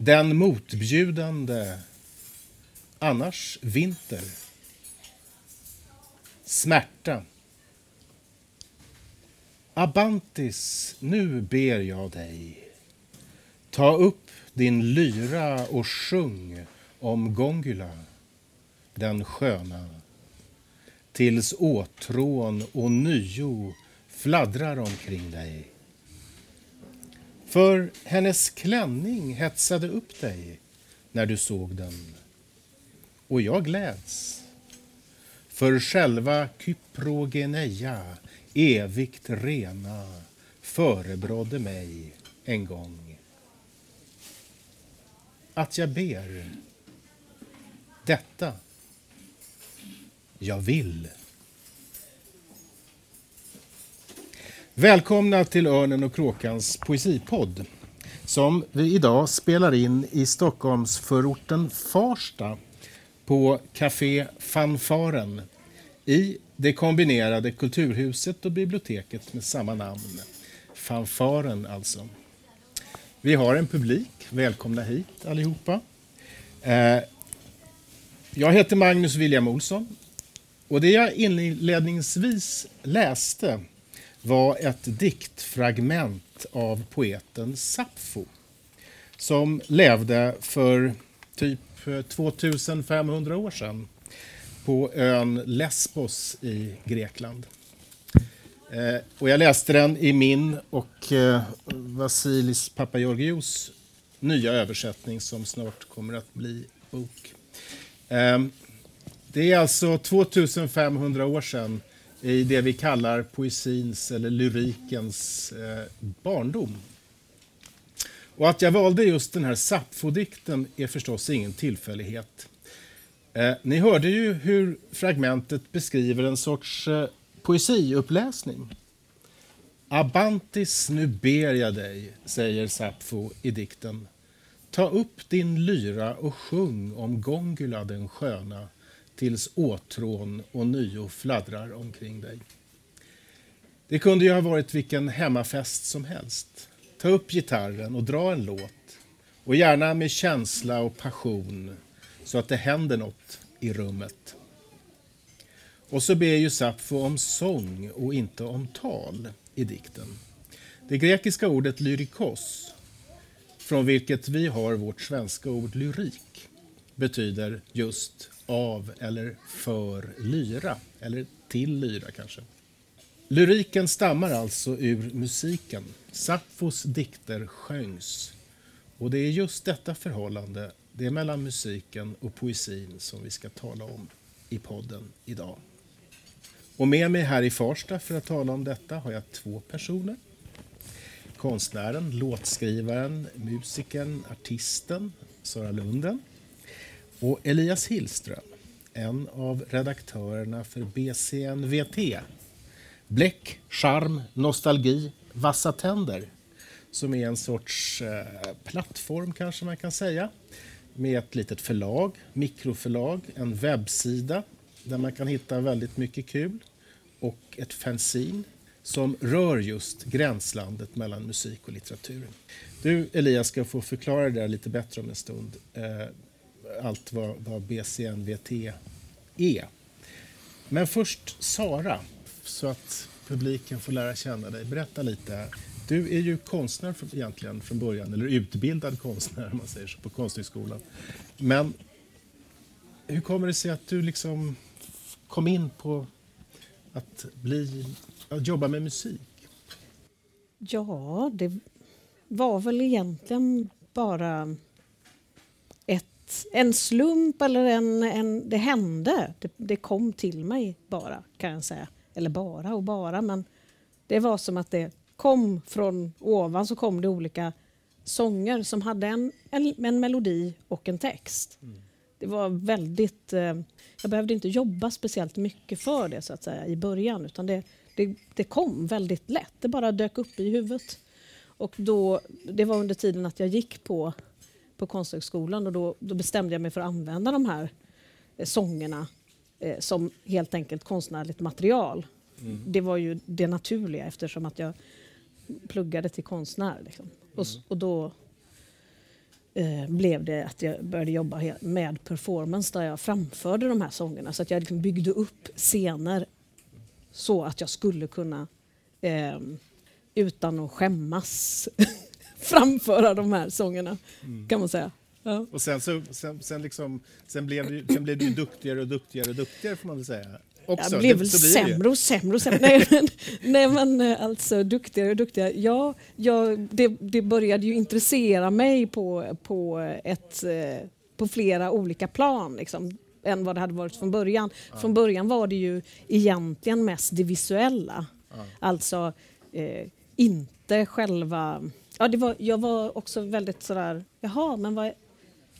den motbjudande Annars vinter. Smärta. Abantis, nu ber jag dig Ta upp din lyra och sjung om Gongula, den sköna. Tills åtrån och nyo fladdrar omkring dig. För hennes klänning hetsade upp dig när du såg den. Och jag gläds. För själva Kyprogeneia, evigt rena, förebrådde mig en gång. Att jag ber detta jag vill. Välkomna till Örnen och Kråkans poesipodd som vi idag spelar in i Stockholms förorten Farsta på Café Fanfaren i det kombinerade kulturhuset och biblioteket med samma namn. Fanfaren alltså. Vi har en publik. Välkomna hit allihopa. Eh, jag heter Magnus William Olsson och det jag inledningsvis läste var ett diktfragment av poeten Sappho som levde för typ eh, 2500 år sedan på ön Lesbos i Grekland. Eh, och jag läste den i min och eh, Vasilis Papageorgious nya översättning som snart kommer att bli bok. Eh, det är alltså 2500 år sedan i det vi kallar poesins eller lyrikens eh, barndom. Och att jag valde just den här Sappho-dikten är förstås ingen tillfällighet. Eh, ni hörde ju hur fragmentet beskriver en sorts eh, poesiuppläsning. Abantis, nu ber jag dig, säger Sappho i dikten. Ta upp din lyra och sjung om Gongula den sköna tills åtrån och nio fladdrar omkring dig. Det kunde ju ha varit vilken hemmafest som helst. Ta upp gitarren och dra en låt. Och gärna med känsla och passion så att det händer något i rummet. Och så ber ju Sappho om sång och inte om tal i dikten. Det grekiska ordet lyrikos, från vilket vi har vårt svenska ord lyrik, betyder just av eller för lyra, eller till lyra kanske. Lyriken stammar alltså ur musiken. Sapfos dikter sjöngs. Och det är just detta förhållande, det mellan musiken och poesin, som vi ska tala om i podden idag. Och med mig här i Farsta för att tala om detta har jag två personer. Konstnären, låtskrivaren, musikern, artisten Sara Lunden och Elias Hillström, en av redaktörerna för BCNVT. Bläck, charm, nostalgi, vassa tänder. Som är en sorts eh, plattform kanske man kan säga. Med ett litet förlag, mikroförlag, en webbsida där man kan hitta väldigt mycket kul. Och ett fanzine som rör just gränslandet mellan musik och litteratur. Du Elias ska få förklara det där lite bättre om en stund. Eh, allt vad, vad BCNVT är. Men först Sara, så att publiken får lära känna dig. Berätta lite. Du är ju konstnär för, egentligen från början, eller utbildad konstnär om man säger så, på Konsthögskolan. Men hur kommer det sig att du liksom kom in på att, bli, att jobba med musik? Ja, det var väl egentligen bara en slump eller en, en det hände. Det, det, kom till mig bara kan jag säga. Eller bara och bara men det var som att det kom från ovan så kom det olika sånger som hade en, en, en melodi och en text. Det var väldigt... Eh, jag behövde inte jobba speciellt mycket för det så att säga i början utan det, det, det kom väldigt lätt. Det bara dök upp i huvudet. Och då, det var under tiden att jag gick på, på Konsthögskolan och då, då bestämde jag mig för att använda de här eh, sångerna eh, som helt enkelt konstnärligt material. Mm. Det var ju det naturliga eftersom att jag pluggade till konstnär. Liksom. Och, mm. och då eh, blev det att jag började jobba med performance där jag framförde de här sångerna. Så att jag liksom byggde upp scener så att jag skulle kunna eh, utan att skämmas framföra de här sångerna, mm. kan man säga. Ja. Och sen, så, sen, sen, liksom, sen, blev du, sen blev du duktigare och duktigare och duktigare får man väl säga. Också. Jag blev väl sämre och sämre och sämre. nej, men, nej men eh, alltså duktigare och duktigare. Ja, jag, det, det började ju intressera mig på, på, ett, eh, på flera olika plan. Liksom än vad det hade varit från början. Ja. Från början var det ju egentligen mest det visuella. Ja. Alltså eh, inte själva... Ja, det var, jag var också väldigt sådär, jaha, men vad,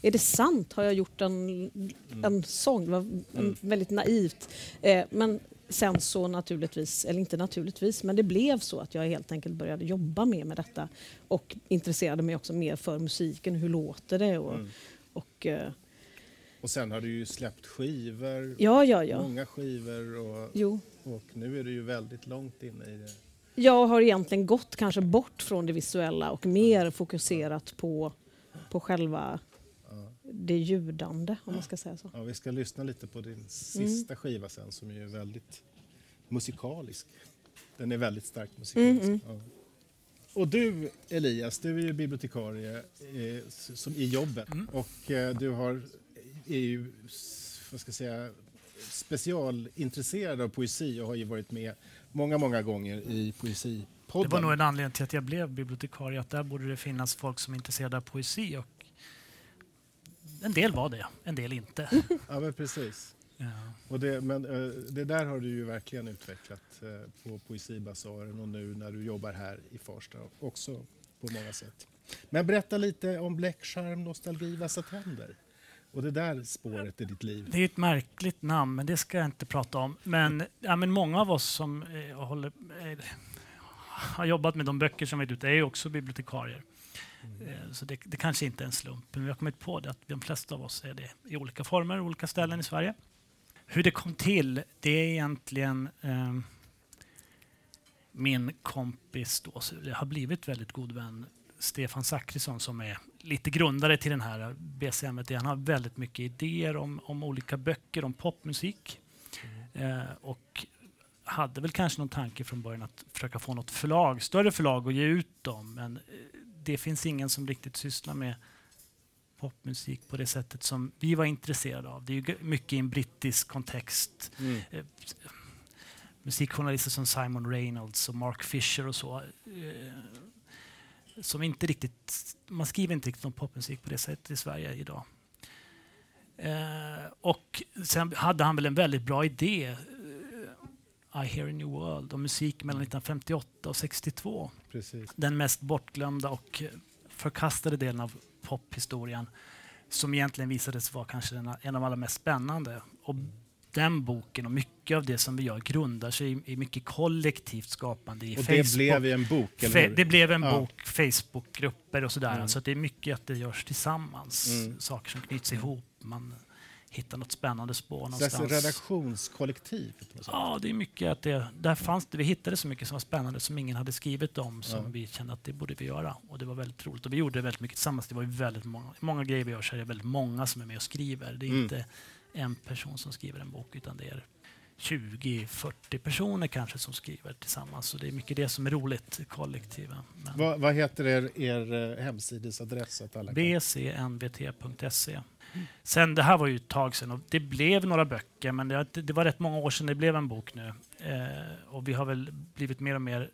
är det sant? Har jag gjort en, mm. en sång? Det var mm. väldigt naivt. Eh, men sen så naturligtvis, eller inte naturligtvis, men det blev så att jag helt enkelt började jobba mer med detta och intresserade mig också mer för musiken, hur låter det? Och, mm. och, eh, och sen har du ju släppt skivor, ja, ja, ja. många skivor och, och nu är du ju väldigt långt inne i det. Jag har egentligen gått kanske bort från det visuella och mer fokuserat på, på själva det ljudande, om man ska säga så. Ja, vi ska lyssna lite på din sista mm. skiva sen som är väldigt musikalisk. Den är väldigt starkt musikalisk. Mm, mm. Ja. Och du, Elias, du är ju bibliotekarie eh, som, i jobbet mm. och eh, du har, är ju vad ska jag säga, specialintresserad av poesi och har ju varit med många, många gånger i Poesipodden. Det var nog en anledning till att jag blev bibliotekarie, att där borde det finnas folk som är intresserade av poesi och en del var det, en del inte. ja, men precis. Ja. Och det, men uh, det där har du ju verkligen utvecklat uh, på Poesibasaren och nu när du jobbar här i Farsta också på många sätt. Men berätta lite om bläckskärm, nostalgi, vassa tänder och det där spåret i ditt liv. Det är ett märkligt namn, men det ska jag inte prata om. Men, ja, men många av oss som eh, håller, eh, har jobbat med de böcker som vi ut är ju också bibliotekarier. Mm. Så det, det, kanske inte är en slump, men vi har kommit på det att de flesta av oss är det i olika former, olika ställen i Sverige. Hur det kom till, det är egentligen eh, min kompis, då, så jag har blivit väldigt god vän, Stefan Zackrisson som är lite grundare till den här BCM. Han har väldigt mycket idéer om, om olika böcker om popmusik. Mm. Eh, och hade väl kanske någon tanke från början att försöka få något förlag, större förlag att ge ut dem. Men eh, det finns ingen som riktigt sysslar med popmusik på det sättet som vi var intresserade av. Det är mycket i en brittisk kontext. Mm. Eh, musikjournalister som Simon Reynolds och Mark Fisher och så. Eh, som inte riktigt, man skriver inte riktigt om popmusik på det sättet i Sverige idag. Eh, och sen hade han väl en väldigt bra idé i hear a new world och musik mellan 1958 och 62. Precis. Den mest bortglömda och förkastade delen av pophistorien som egentligen visade sig vara kanske en av de allra mest spännande. Och den boken och mycket av det som vi gör grundar sig i, mycket kollektivt skapande. I och Facebook. det blev en bok? Eller det blev en ja. bok, Facebookgrupper och sådär. Mm. Så det är mycket att det görs tillsammans, mm. saker som knyts ihop. Man, hitta något spännande spår någonstans. Redaktionskollektiv? Ja, det är mycket att det, där fanns det, vi hittade så mycket som var spännande som ingen hade skrivit om som ja. vi kände att det borde vi göra. Och det var väldigt roligt. Och vi gjorde väldigt mycket tillsammans. Det var väldigt många, många grejer vi gör så är det väldigt många som är med och skriver. Det är mm. inte en person som skriver en bok utan det är 20-40 personer kanske som skriver tillsammans. Så det är mycket det som är roligt, kollektiva. Vad, vad, heter er, er eh, hemsidesadress? bcnvt.se. Sen, det här var ju ett tag sedan och det blev några böcker, men det, det var rätt många år sedan det blev en bok nu. Eh, och vi har väl blivit mer och mer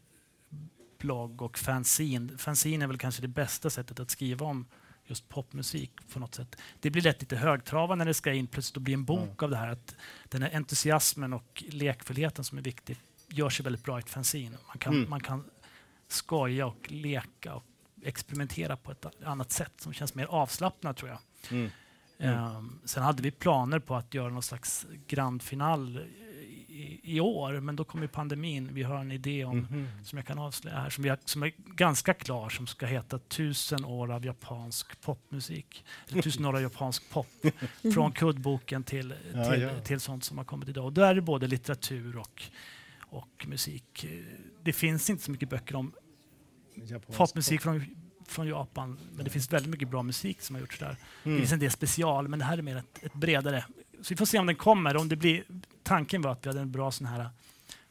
blogg och fanzine. Fanzine är väl kanske det bästa sättet att skriva om just popmusik på något sätt. Det blir lätt lite högtravande när det ska in plötsligt och bli en bok mm. av det här. Att den här entusiasmen och lekfullheten som är viktig gör sig väldigt bra i ett fanzine. Man kan, mm. man kan skoja och leka och experimentera på ett annat sätt som känns mer avslappnat tror jag. Mm. Um, sen hade vi planer på att göra någon slags grand final i, i år, men då kom ju pandemin. Vi har en idé om, Mhm. som jag kan avslöja här, som, vi har, som är ganska klar, som ska heta Tusen år av japansk popmusik. Eller Tusen år av japansk pop. Från kuddboken till, Ja, till, ja. till sånt som har kommit idag. Och då är det både litteratur och, och musik. Det finns inte så mycket böcker om Japansk popmusik från, från Japan, men det finns väldigt mycket bra musik som har gjorts där. Det Mm. finns en del special, men det här är mer ett, ett bredare. Så vi får se om den kommer. Om det blir, tanken var att vi hade en bra sån här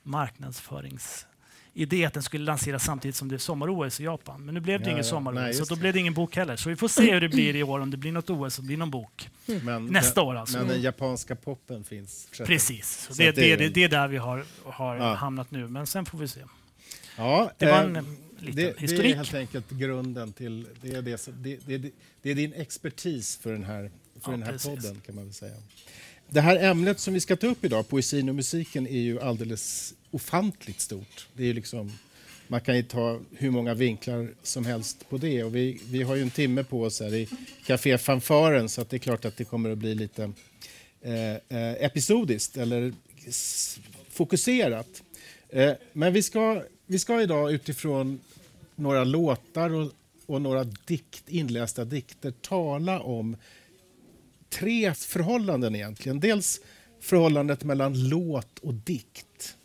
marknadsföringsidé att den skulle lanseras samtidigt som det är sommar-OS i Japan. Men nu blev det Ja, ingen ja. sommar-OS, så då det. blev det ingen bok heller. Så vi får se hur det blir i år, om det blir något OS och blir någon bok. Men, Nästa år alltså. Men den japanska poppen finns. Precis, det, det, det är det, är där vi har, har Ja. hamnat nu. Men sen får vi se. Ja, Det var en eh, liten det, det är historik. helt enkelt grunden till... Det är, det, det, det, det är din expertis för den här, för Ja, den här precis. podden, kan man väl säga. Det här ämnet som vi ska ta upp idag, poesin och musiken, är ju alldeles ofantligt stort. Det är liksom, man kan ju ta hur många vinklar som helst på det. Och vi, vi har ju en timme på oss här i Café Fanfaren så att det är klart att det kommer att bli lite eh, eh, episodiskt eller fokuserat. Eh, men vi ska, vi ska idag utifrån några låtar och, och några dikt, inlästa dikter tala om tre förhållanden egentligen. Dels förhållandet mellan låt och dikt.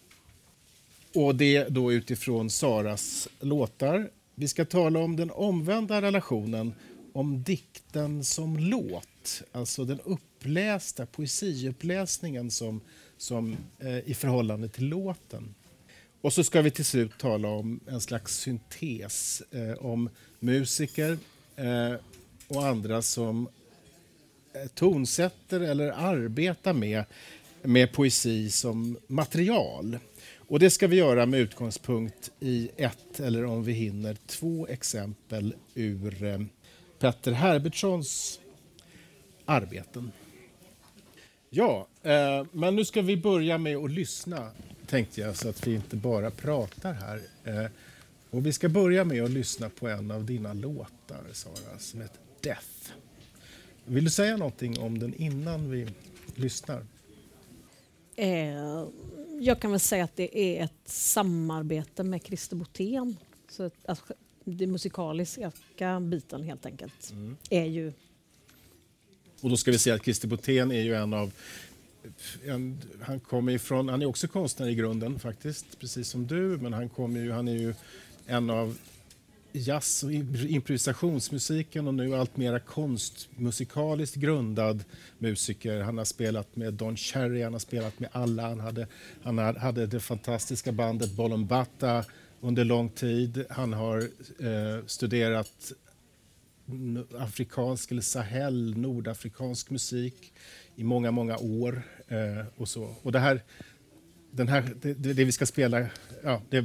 Och det då utifrån Saras låtar. Vi ska tala om den omvända relationen om dikten som låt. Alltså den upplästa poesiuppläsningen som, som, eh, i förhållande till låten. Och så ska vi till slut tala om en slags syntes eh, om musiker eh, och andra som Eh, tonsätter eller arbetar med, med poesi som material. Och det ska vi göra med utgångspunkt i ett, eller om vi hinner, två exempel ur eh, Petter Herbertssons arbeten. Ja, eh, men nu ska vi börja med att lyssna, tänkte jag, så att vi inte bara pratar här. Eh, och vi ska börja med att lyssna på en av dina låtar, Sara, som heter Death. Vill du säga någonting om den innan vi lyssnar? Eh, jag kan väl säga att det är ett samarbete med Christer Botén. Så att, att det musikaliska biten helt enkelt är ju... Och då ska vi säga att Christer Botén är ju en av... En, han kommer ifrån, han är också konstnär i grunden faktiskt, precis som du, men han, kommer ju, han är ju en av jazz och improvisationsmusiken och nu allt mera konstmusikaliskt grundad musiker. Han har spelat med Don Cherry, han har spelat med alla. Han hade, han hade det fantastiska bandet Bolombata under lång tid. Han har eh, studerat afrikansk eller Sahel, nordafrikansk musik i många, många år. Eh, och så. Och det här, den här det, det, det vi ska spela, ja, det,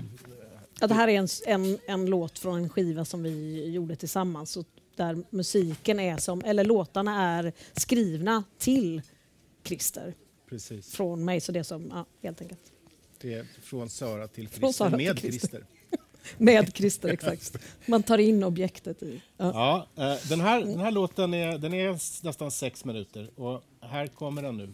Ja, det här är en, en, en låt från en skiva som vi gjorde tillsammans. Och där musiken är som, eller låtarna är skrivna till Christer precis. från mig. Så det är som, ja, helt enkelt. Det är från Sara till Från Christer, Sara till med Christer. Christer. Med Christer, exakt. Man tar in objektet i. Ja. Ja, eh, den, här, den här låten är, den är nästan sex minuter och här kommer den nu.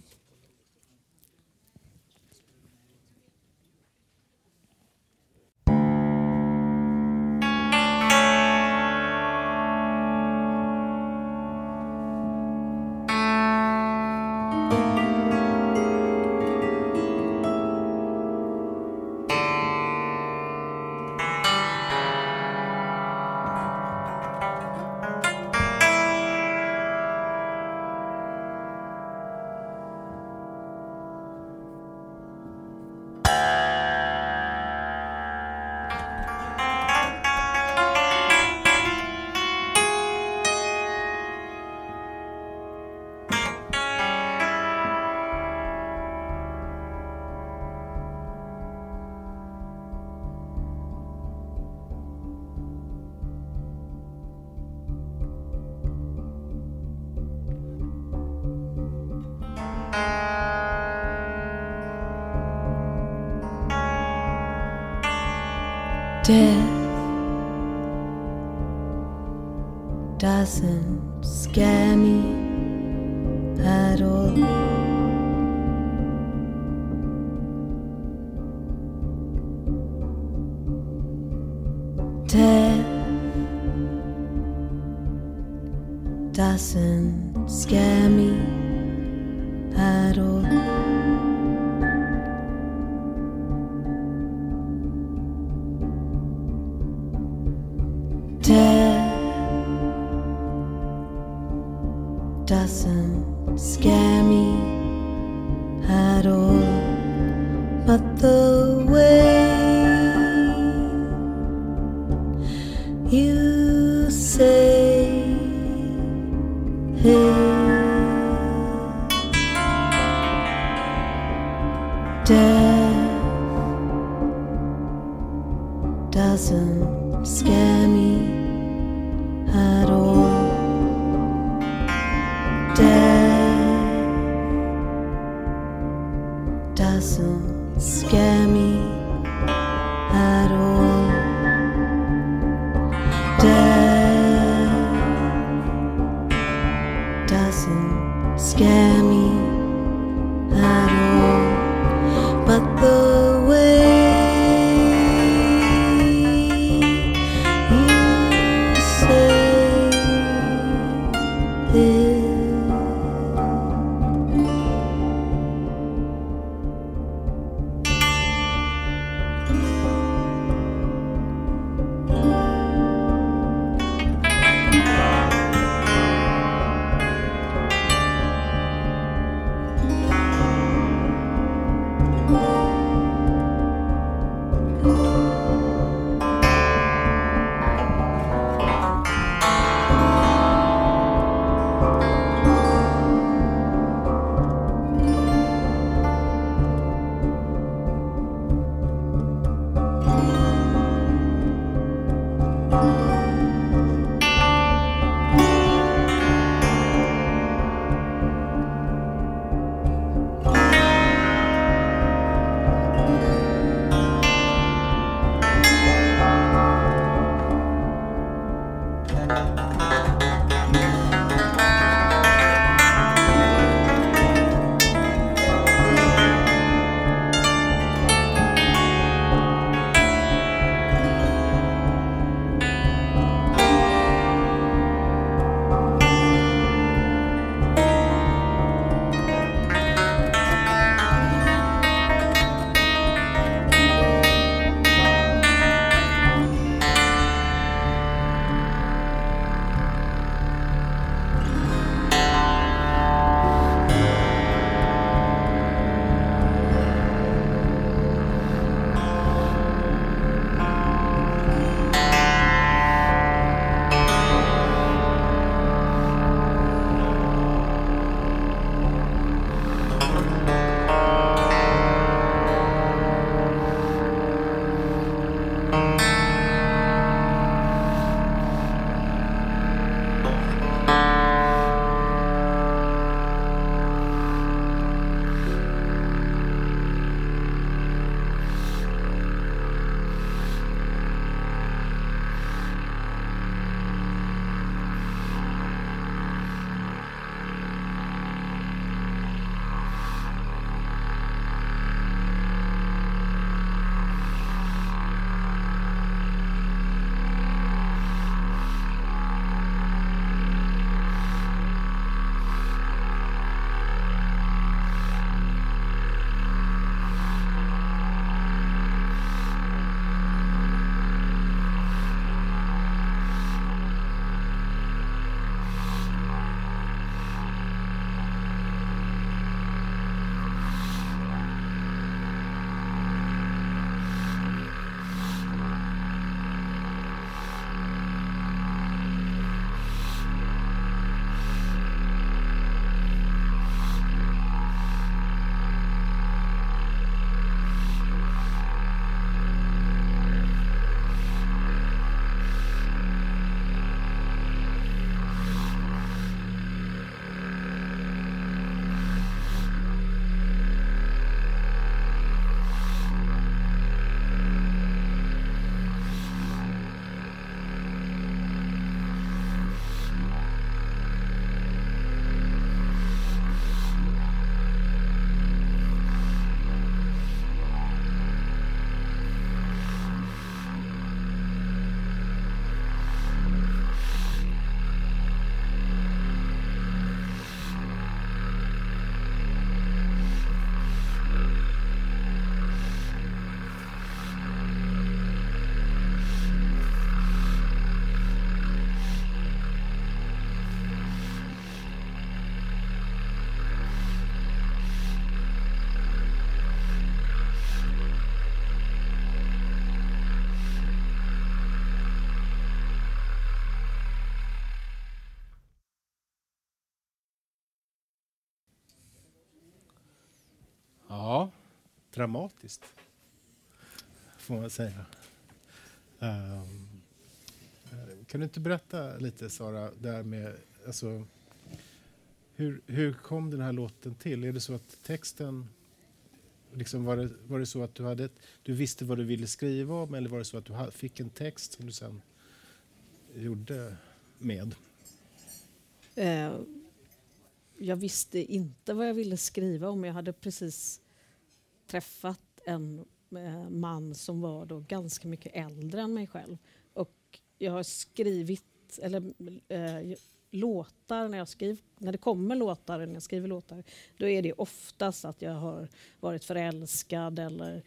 Death scare me dramatiskt. Får man säga. Um, kan du inte berätta lite, Sara, där med... Alltså, hur, hur kom den här låten till? Är det så att texten... Liksom var, det, var det så att du, hade ett, du visste vad du ville skriva om eller var det så att du fick en text som du sen gjorde med? Eh, jag visste inte vad jag ville skriva om. Jag hade precis träffat en eh, man som var då ganska mycket äldre än mig själv. Och jag har skrivit, eller eh, låtar, när, jag skriver, när det kommer låtar, när jag skriver låtar, då är det oftast att jag har varit förälskad eller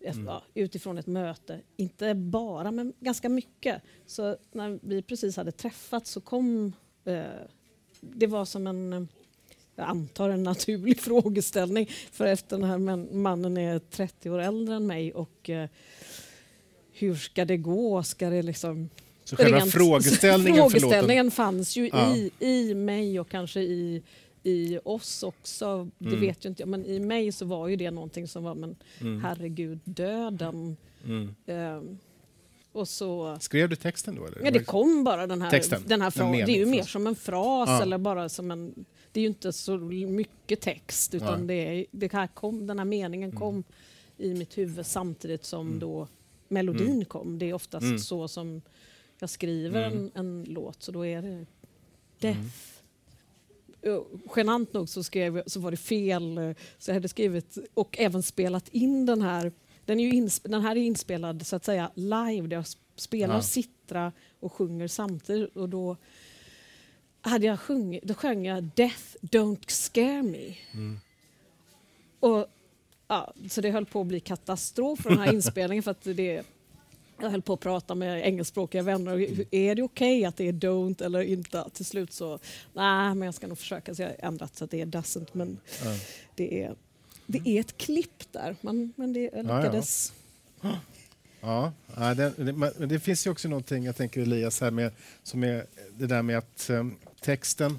mm. ja, utifrån ett möte. Inte bara, men ganska mycket. Så när vi precis hade träffats så kom... Eh, det var som en, jag antar en naturlig frågeställning. För efter den här mannen är 30 år äldre än mig och eh, hur ska det gå? Ska det liksom så själva rent, frågeställningen, frågeställningen fanns ju ja. i, i mig och kanske i, i oss också. Det mm. vet ju inte jag, men i mig så var ju det någonting som var, men mm. herregud, döden. Mm. Och så... Skrev du texten då? Eller? Ja, det kom bara den här, texten, den här frasen. Det är ju mer som en fras ja. eller bara som en... Det är ju inte så mycket text utan det, är, det här kom, den här meningen mm. kom i mitt huvud samtidigt som mm. då melodin mm. kom. Det är oftast så som jag skriver mm. en, en, låt så då är det death. Mm. Genant nog så, skrev, så var det fel, så jag hade skrivit och även spelat in den här. Den, är ju ins, den här är inspelad så att säga live, där jag spelar ja. sittra och sjunger samtidigt. Och då, hade jag sjungit, då sjöng jag Death don't scare me. Mm. Och, ja, så det höll på att bli katastrof för den här inspelningen för att det jag höll på att prata med engelskspråkiga vänner. Är det okej okay att det är don't eller inte? Till slut så, nej men jag ska nog försöka. Så jag har ändrat så att det är doesn't. Men mm. det, är, det är ett klipp där. Man, men det lyckades. Ja, ja. ja det, det, men det finns ju också någonting, jag tänker Elias, här med, som är det där med att um, texten,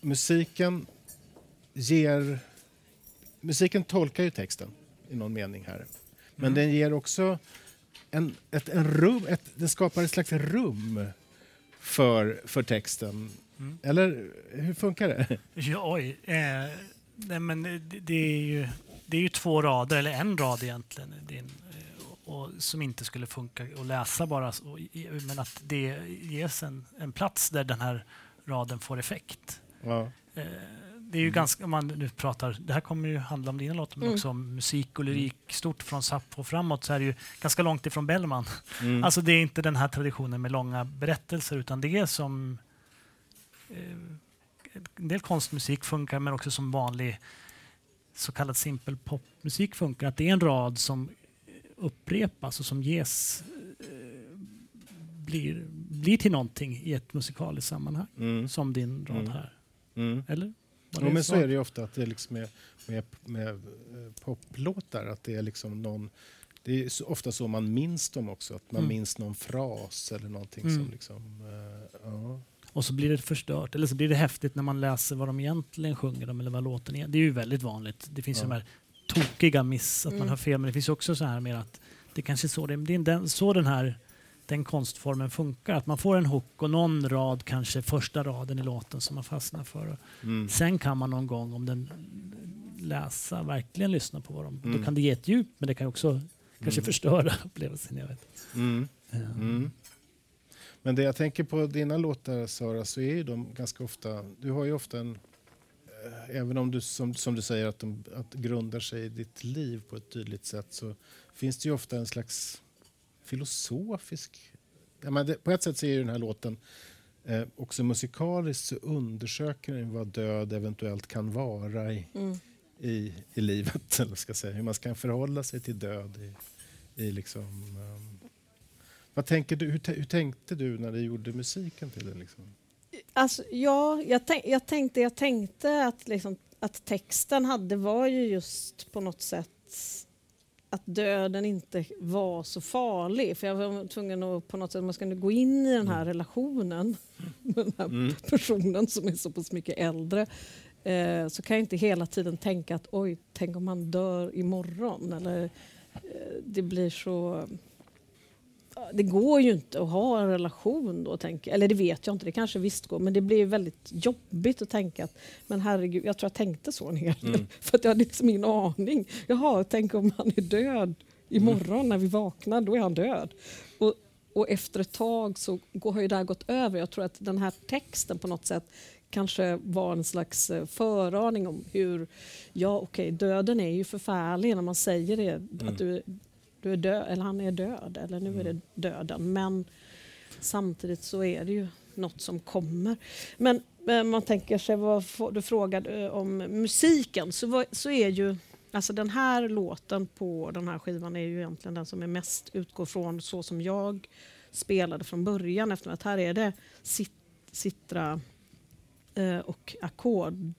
musiken ger... Musiken tolkar ju texten i någon mening här. Men mm. den ger också en, ett, en rum, ett, det skapar ett slags rum för, för texten. Mm. Eller hur funkar det? Ja, oj. Eh, nej, men det, det, är ju, det är ju två rader, eller en rad egentligen, din, eh, och, som inte skulle funka att läsa bara. Men att det ges en, en plats där den här raden får effekt. Ja. Eh, det är ju mm. ganska, om man nu pratar, det här kommer ju handla om dina låtar, men mm. också om musik och lyrik stort från Sappho framåt, så är det ju ganska långt ifrån Bellman. Mm. Alltså det är inte den här traditionen med långa berättelser, utan det är som eh, en del konstmusik funkar, men också som vanlig så kallad simpel popmusik funkar, att det är en rad som upprepas och som ges blir, blir till någonting i ett musikaliskt sammanhang, mm. som din rad mm. här. Mm. Eller? Jo, men så är det ju ofta att det liksom är med, med, med eh, poplåtar, att det är liksom någon det är ofta så man minns dem också, att man mm. minns någon fras eller någonting mm. som liksom... Uh, ja. Och så blir det förstört, eller så blir det häftigt när man läser vad de egentligen sjunger om eller vad låten är. Det är ju väldigt vanligt. Det finns ja. ju de här tokiga miss, att mm. man har fel, men det finns också så här med att det kanske är så, det, det är den, så den här den konstformen funkar. Att man får en hook och någon rad, kanske första raden i låten som man fastnar för. Mm. Sen kan man någon gång, om den läsa, verkligen lyssna på vad de... Mm. Då kan det ge ett djup, men det kan också mm. kanske förstöra upplevelsen. Jag vet. Mm. Mm. Men det jag tänker på dina låtar, Sara, så är ju de ganska ofta... Du har ju ofta en... Eh, även om du, som, som du säger, att de att grundar sig i ditt liv på ett tydligt sätt så finns det ju ofta en slags filosofisk... Ja, men det, på ett sätt så är den här låten eh, också musikaliskt så undersöker den vad död eventuellt kan vara i, mm. i, i livet. Eller ska säga. Hur man ska förhålla sig till död. I, i liksom, um, vad tänker du, hur, hur, tänkte du när du gjorde musiken till den? Liksom? Alltså, ja, jag, tänk, jag, tänkte, jag tänkte att, liksom, att texten hade var ju just på något sätt att döden inte var så farlig. För jag var tvungen att på något sätt, man ska gå in i den här mm. relationen med den här mm. personen som är så pass mycket äldre eh, så kan jag inte hela tiden tänka att oj, tänk om han dör imorgon. Eller, eh, det blir så... Det går ju inte att ha en relation då, tänker, eller det vet jag inte, det kanske visst går, men det blir väldigt jobbigt att tänka att, men herregud, jag tror jag tänkte så en hel Mm. för att jag hade liksom ingen aning. Jaha, tänk om han är död imorgon när vi vaknar, då är han död. Och, och efter ett tag så går, har ju det här gått över. Jag tror att den här texten på något sätt kanske var en slags eh, föraning om hur, ja okej, döden är ju förfärlig när man säger det, att du, du är död, eller han är död, eller nu är det döden. Men samtidigt så är det ju något som kommer. Men, man tänker sig, vad du frågade eh, om musiken, så, så är ju Alltså den här låten på den här skivan är ju egentligen den som är mest utgår från så som jag spelade från början eftersom att här är det sit, citra eh, och ackord.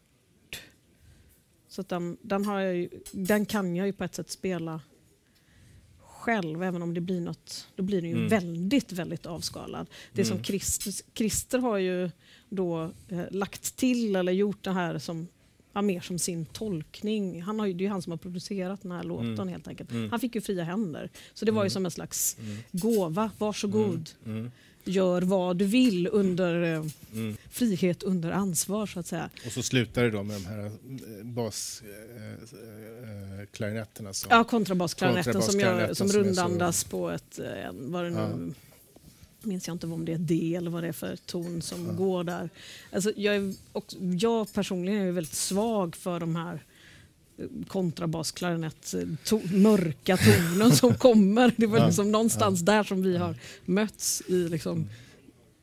Så den, den, har jag ju, den kan jag ju på ett sätt spela själv även om det blir något, då blir den ju Mm. väldigt, väldigt avskalad. Det som Mm. Christer, har ju då eh, lagt till eller gjort det här som ja, mer som sin tolkning. Han har ju, det är han som har producerat den här låten Mm. helt enkelt. Mm. Han fick ju fria händer. Så det var ju Mm. som en slags Mm. gåva. Varsågod, Mm. Gör vad du vill under eh, Mm. frihet under ansvar så att säga. Och så slutar det då med de här eh, basklarinetterna. som Ja, kontrabasklarinetten som, gör, som som är så- rundandas på ett, eh, en- vad det Ja. nu minns jag inte om det är D eller vad det är för ton som Ja. går där. Alltså, jag, är också, jag personligen är väldigt svag för de här eh, kontrabasklarinett, eh, to, mörka tonen som kommer. Det var liksom någonstans där som vi har mötts i liksom,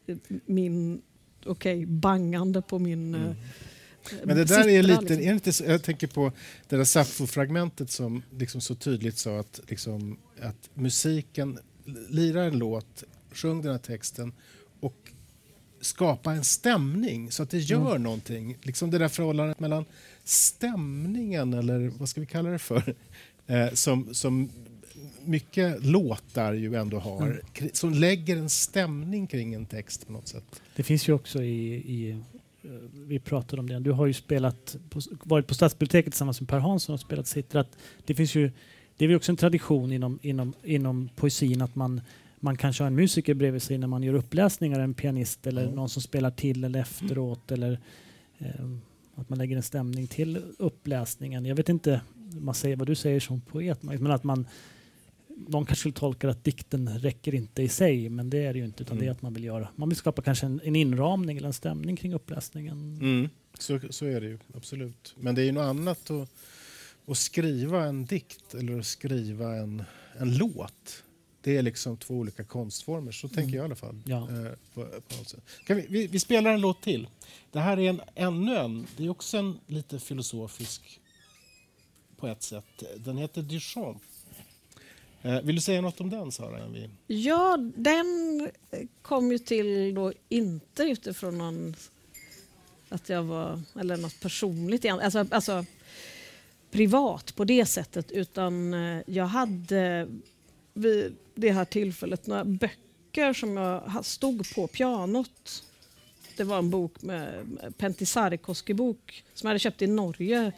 Mm. eh, min, okej, bangande på min Mm. eh, Men det där är lite, liksom. är inte jag tänker på det där Sappho-fragmentet som liksom så tydligt sa att, liksom, att musiken, lira en låt, sjung den här texten och skapa en stämning så att det gör någonting. Liksom det där förhållandet mellan stämningen, eller vad ska vi kalla det för, eh, som, som mycket låtar ju ändå har, Mm. som lägger en stämning kring en text på något sätt. Det finns ju också i, i eh, vi pratade om det, du har ju spelat på, varit på Stadsbiblioteket tillsammans med Per Hansson och spelat sitter. Att det finns ju, det är väl också en tradition inom, inom, inom poesin att man, man kanske har en musiker bredvid sig när man gör uppläsningar, en pianist eller Ja. någon som spelar till eller efteråt eller eh, att man lägger en stämning till uppläsningen. Jag vet inte man säger, vad du säger som poet, men att man någon kanske skulle tolka att dikten räcker inte i sig, men det är det ju inte. Utan Mm. det är att man vill göra. Man vill skapa kanske en, en inramning eller en stämning kring uppläsningen. Mm. Så, så är det ju, absolut. Men det är ju något annat att, att skriva en dikt eller att skriva en, en låt. Det är liksom två olika konstformer, så tänker jag i alla fall. Ja. Eh, på, på något sätt. Kan vi, vi, vi spelar en låt till. Det här är en, ännu en, det är också en lite filosofisk på ett sätt. Den heter Duchamp. Eh, vill du säga något om den, Sara? Vi... Ja, den kom ju till då inte utifrån någon, att jag var, eller något personligt, igen. alltså, alltså privat på det sättet, utan eh, jag hade vid det här tillfället några böcker som jag stod på pianot. Det var en bok med Pentti Sarikoski-bok som jag hade köpt i Norge.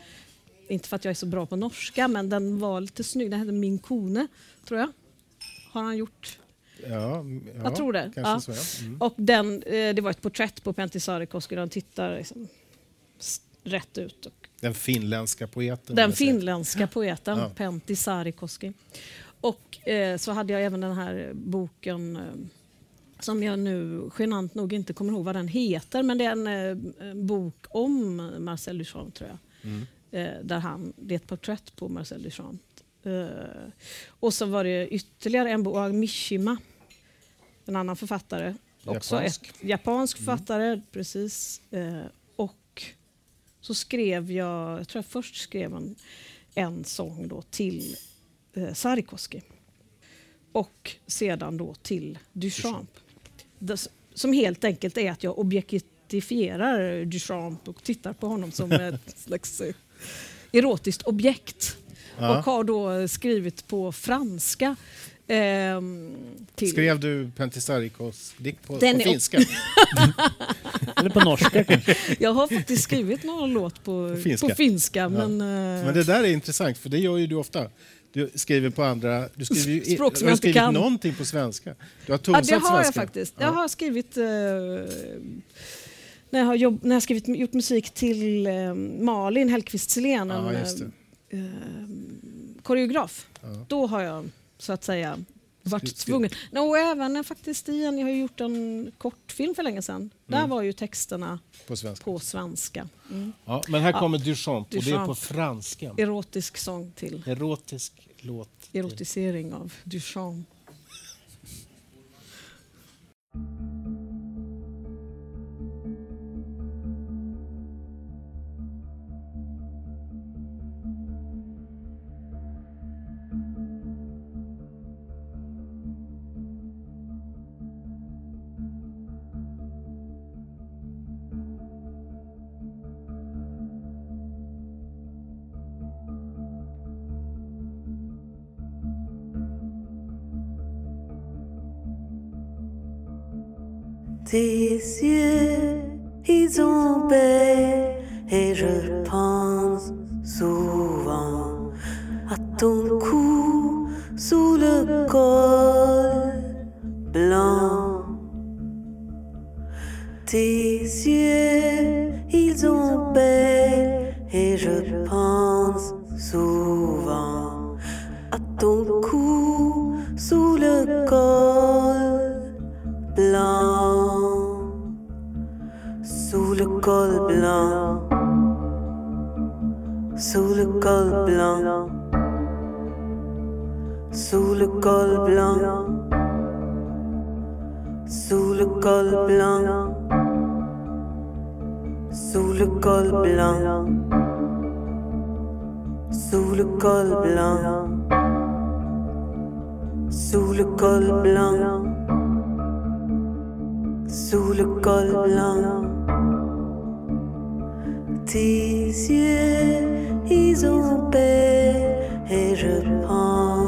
Inte för att jag är så bra på norska, men den var lite snygg. Den hette Min kone, tror jag. Har han gjort Ja, ja, Jag tror det, ja. så, ja. Mm. och den, eh, det var ett porträtt på Pentti Sarikoski där han tittar liksom, rätt ut. Den finländska poeten. den finländska poeten. Pentti Sarikoski. Och eh, så hade jag även den här boken eh, som jag nu genant nog inte kommer ihåg vad den heter, men det är en, eh, bok om Marcel Duchamp tror jag. Mm. Eh, där han, det är ett porträtt på Marcel Duchamp. Eh, och så var det ytterligare en bok av Mishima, en annan författare. Också Japansk. ett japansk Mm. författare, precis. Eh, och så skrev jag, jag tror jag först skrev en, en sång då till eh, Sarikoski. Och sedan då till Duchamp. Det, som helt enkelt är att jag objektifierar Duchamp och tittar på honom som ett slags eh, erotiskt objekt. Ja. Och har då skrivit på franska. ehm, till, Skrev du Pentti Sarikos dikt på, Den på finska? Eller på norska kanske. Jag har faktiskt skrivit någon låt på Finska. på finska men, eh, Men det där är intressant, för det gör ju du ofta. Du skriver på andra... Du skriver ju, Språk som har jag inte skrivit kan. någonting på svenska. Du har ja, det har svenska. jag faktiskt. Ja. Jag har skrivit... Eh, när jag har, jobb, när jag skrivit, gjort musik till eh, Malin Hellqvist Ja, en just det. eh, koreograf. Ja. Då har jag så att säga varit tvungen. No, och även när faktiskt igen, jag har gjort en kortfilm för länge sedan. Där Mm. var ju texterna På svenska. på svenska. Mm. Ja, men här Ja. kommer Duchamp och det är på franska. Erotisk sång till Erotisk låt. erotisering av Duchamp. Tes yeux, ils ont belle et je pense souvent à ton cou sous le col blanc. Tes yeux, ils ont belle sous le col blanc, sous le col blanc, sous le col blanc, sous le col blanc, sous le col blanc, sous le col blanc, sous le col blanc. Sous le col blanc. Tes yeux, ils ont paix et je pense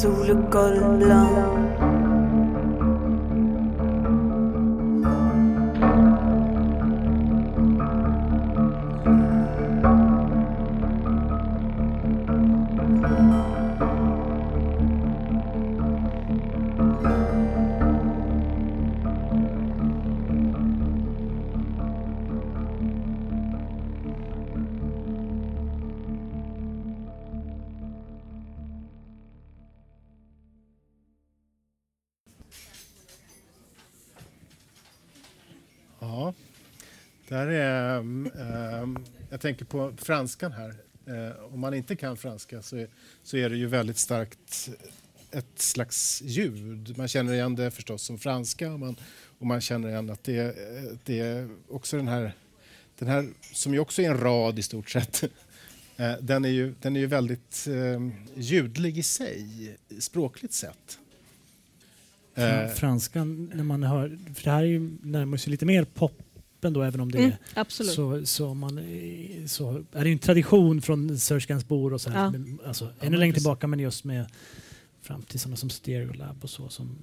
sous le col blanc. Tänker på franskan här. Eh, om man inte kan franska så är, så är det ju väldigt starkt ett slags ljud. Man känner igen det förstås som franska och man, och man känner igen att det, är- det är också den här den här, som ju också är en rad i stort sett, eh, den är ju, den är ju väldigt eh, ljudlig i sig, språkligt sett. Eh, Franskan, när man hör, för det här är ju närmar sig lite mer poppen då, även om det Mm, är absolut. så, så, man, så är det en tradition från Serge bor och så här, Ja. men, alltså, men ännu längre tillbaka men just med fram till sådana som Stereolab och så som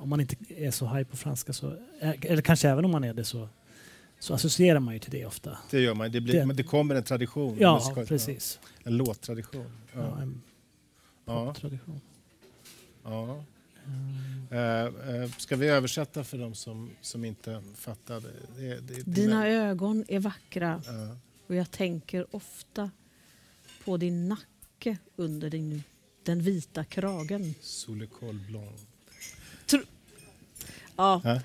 om man inte är så high på franska så, eller kanske även om man är det så, så associerar man ju till det ofta. det gör man, det, blir, Det- men det kommer en tradition. en Ja, musikal- precis. En låttradition. Ja. Ja. en Ja, tradition. ja. Eh, eh, ska vi översätta för dem som, som inte fattade? Det, det, det, Dina ögon är vackra Ja. och jag tänker ofta på din nacke under din, den vita kragen. Sous le col blanc. Ja, Ja.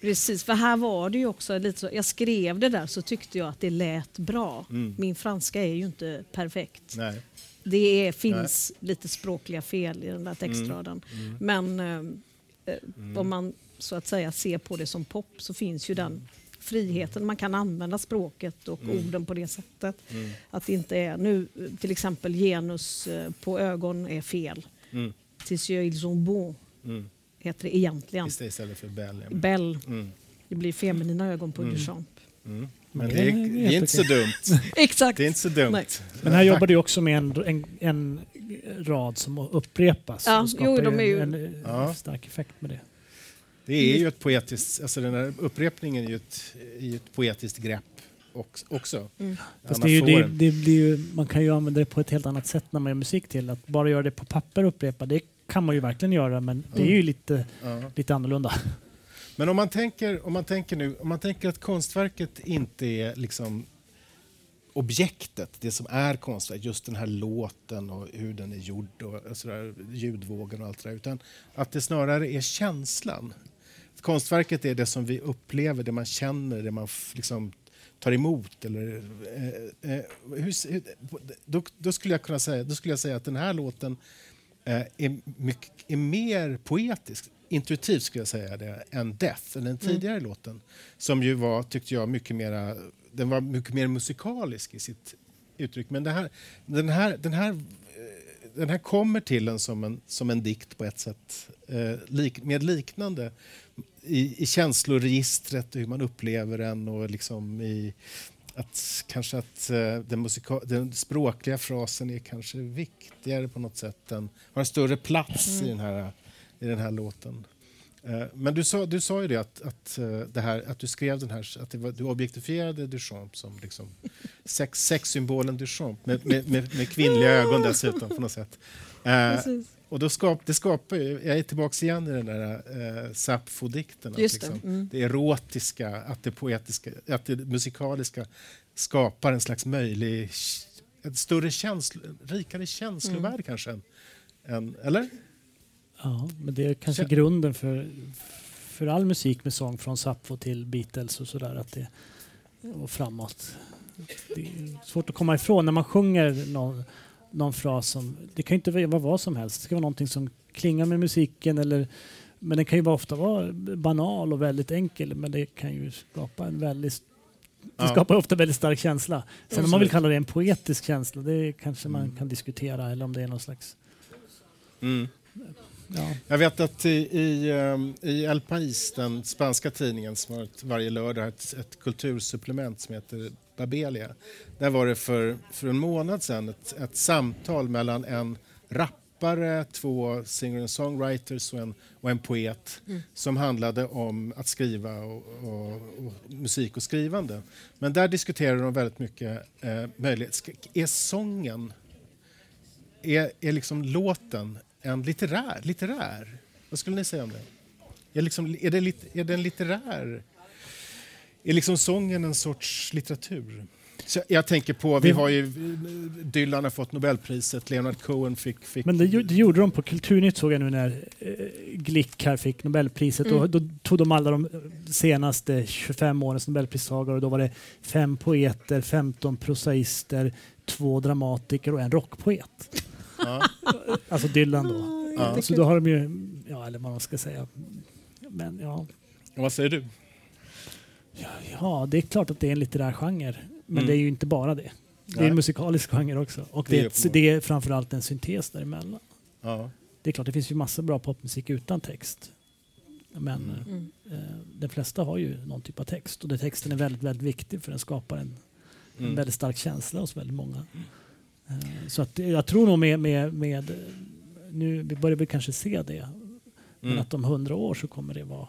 precis. För här var det ju också lite så. Jag skrev det där så tyckte jag att det lät bra. Mm. Min franska är ju inte perfekt. Nej. Det är, finns lite språkliga fel i den där textraden. Mm. Men eh, eh, om man så att säga ser på det som pop så finns ju den friheten. Man kan använda språket och Mm. orden på det sättet. Mm. Att det inte är nu till exempel genus eh, på ögon är fel. Mm. Ils ont bon Mm. heter det egentligen. Istället för. Bell, Mm. det blir feminina ögon på Mm. Duchamp. Mm. Men det är, det är inte så dumt. Exakt. Det är inte så dumt. Nej. Men här jobbar du också med en, en, en rad som upprepas. Ja, och skapar jo, de är ju- en, en Ja. stark effekt med det. Det är ju ett poetiskt, alltså den här upprepningen är ju ett, är ju ett poetiskt grepp också. Mm. Fast man det är ju, det, det blir ju, man kan ju använda det på ett helt annat sätt när man gör musik till. Att bara göra det på papper och upprepa, det kan man ju verkligen göra men det är ju lite, ja. lite annorlunda. Men om man, tänker, om, man tänker nu, om man tänker att konstverket inte är liksom objektet, det som är konstverk, just den här låten och hur den är gjord och sådär, ljudvågen och allt det där, utan att det snarare är känslan. Konstverket är det som vi upplever, det man känner, det man liksom tar emot. Eller, eh, eh, hur, då, då, skulle jag kunna säga, då skulle jag säga att den här låten är, mycket, är mer poetisk, intuitivt skulle jag säga det, än Death, än den tidigare låten. Som ju var, tyckte jag, mycket mera, den var mycket mer musikalisk i sitt uttryck. Men här, den, här, den, här, eh, den här kommer till en som en, som en dikt på ett sätt, eh, med liknande i, i känsloregistret och hur man upplever den och liksom i att kanske att eh, den, musika- den språkliga frasen är kanske viktigare på något sätt. Den har en större plats i, den här, i den här låten. Eh, Men du sa, du sa ju det att, att, eh, det här, att du skrev den här, att var, du objektifierade Duchamp som liksom sex, sexsymbolen Duchamp med, med, med, med kvinnliga ögon dessutom på något sätt. Eh, och då skap, det skapar ju, jag är tillbaka igen i den där eh, Sappho-dikten. att Just det. Liksom, Mm. det erotiska, att det poetiska, att det musikaliska skapar en slags möjlig, ett större känslo, rikare känslovärde Mm. kanske. Än, än, eller? Ja, men det är kanske Kä- grunden för, för all musik med sång från Sappho till Beatles och sådär. Att det, och framåt. Det är svårt att komma ifrån när man sjunger någon, någon fras som... Det kan ju inte vara vad som helst. Det ska vara någonting som klingar med musiken eller men den kan ju ofta vara banal och väldigt enkel men det kan ju skapa en väldigt det skapar ofta väldigt stark känsla. Sen om man vill kalla det en poetisk känsla, det kanske man Mm. kan diskutera eller om det är någon slags... Mm. Ja. Jag vet att i, i, ehm, i El País, den spanska tidningen som har varje lördag ett, ett kultursupplement som heter Abelia. Där var det för, för en månad sedan ett, ett samtal mellan en rappare, två singer-songwriters och en, och en poet mm. som handlade om att skriva och, och, och musik och skrivande. Men där diskuterade de väldigt mycket eh, möjlighet. Är sången är, är liksom låten en litterär, litterär? Vad skulle ni säga om det? Är, liksom, är, det, är det en litterär? Är liksom sången en sorts litteratur? Så jag tänker på, vi har ju, Dylan har fått Nobelpriset, Leonard Cohen fick... fick Men det, det gjorde de på Kulturnytt såg jag nu när eh, Glick här fick Nobelpriset. Mm. Och då tog de alla de senaste 25 årens Nobelpristagare och då var det fem poeter, 15 prosaister, två dramatiker och en rockpoet. ja, Alltså Dylan då. Ja. Så då har de ju, ja eller vad man ska säga. Men ja, vad säger du? Ja, det är klart att det är en litterär genre. Men Mm. det är ju inte bara det. Det är Nej. en musikalisk genre också. Och Det är det, är, det är framförallt en syntes däremellan. Ja. Det är klart, det finns ju massa bra popmusik utan text. Men Mm. eh, de flesta har ju någon typ av text. Och den texten är väldigt, väldigt viktig för den skapar en, en Mm. väldigt stark känsla hos väldigt många. Eh, så att jag tror nog med, med, med nu vi börjar vi kanske se det, men Mm. att om hundra år så kommer det vara,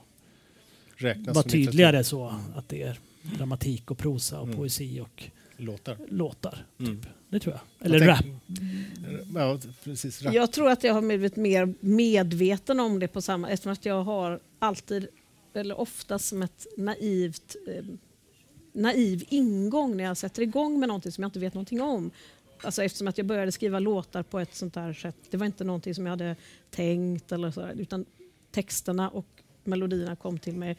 Räknas vara litteratur. tydligare så att det är dramatik och prosa och Mm. poesi och Låtar. låtar. Mm. Det tror jag. Jag Eller rap. tänk- Ja, precis. Rap. Jag tror att jag har blivit mer medveten om det på samma eftersom att jag har alltid, eller ofta som ett naivt eh, naiv ingång när jag sätter igång med någonting som jag inte vet någonting om. Alltså eftersom att jag började skriva låtar på ett sånt där sätt. Det var inte någonting som jag hade tänkt eller så, utan texterna och melodierna kom till mig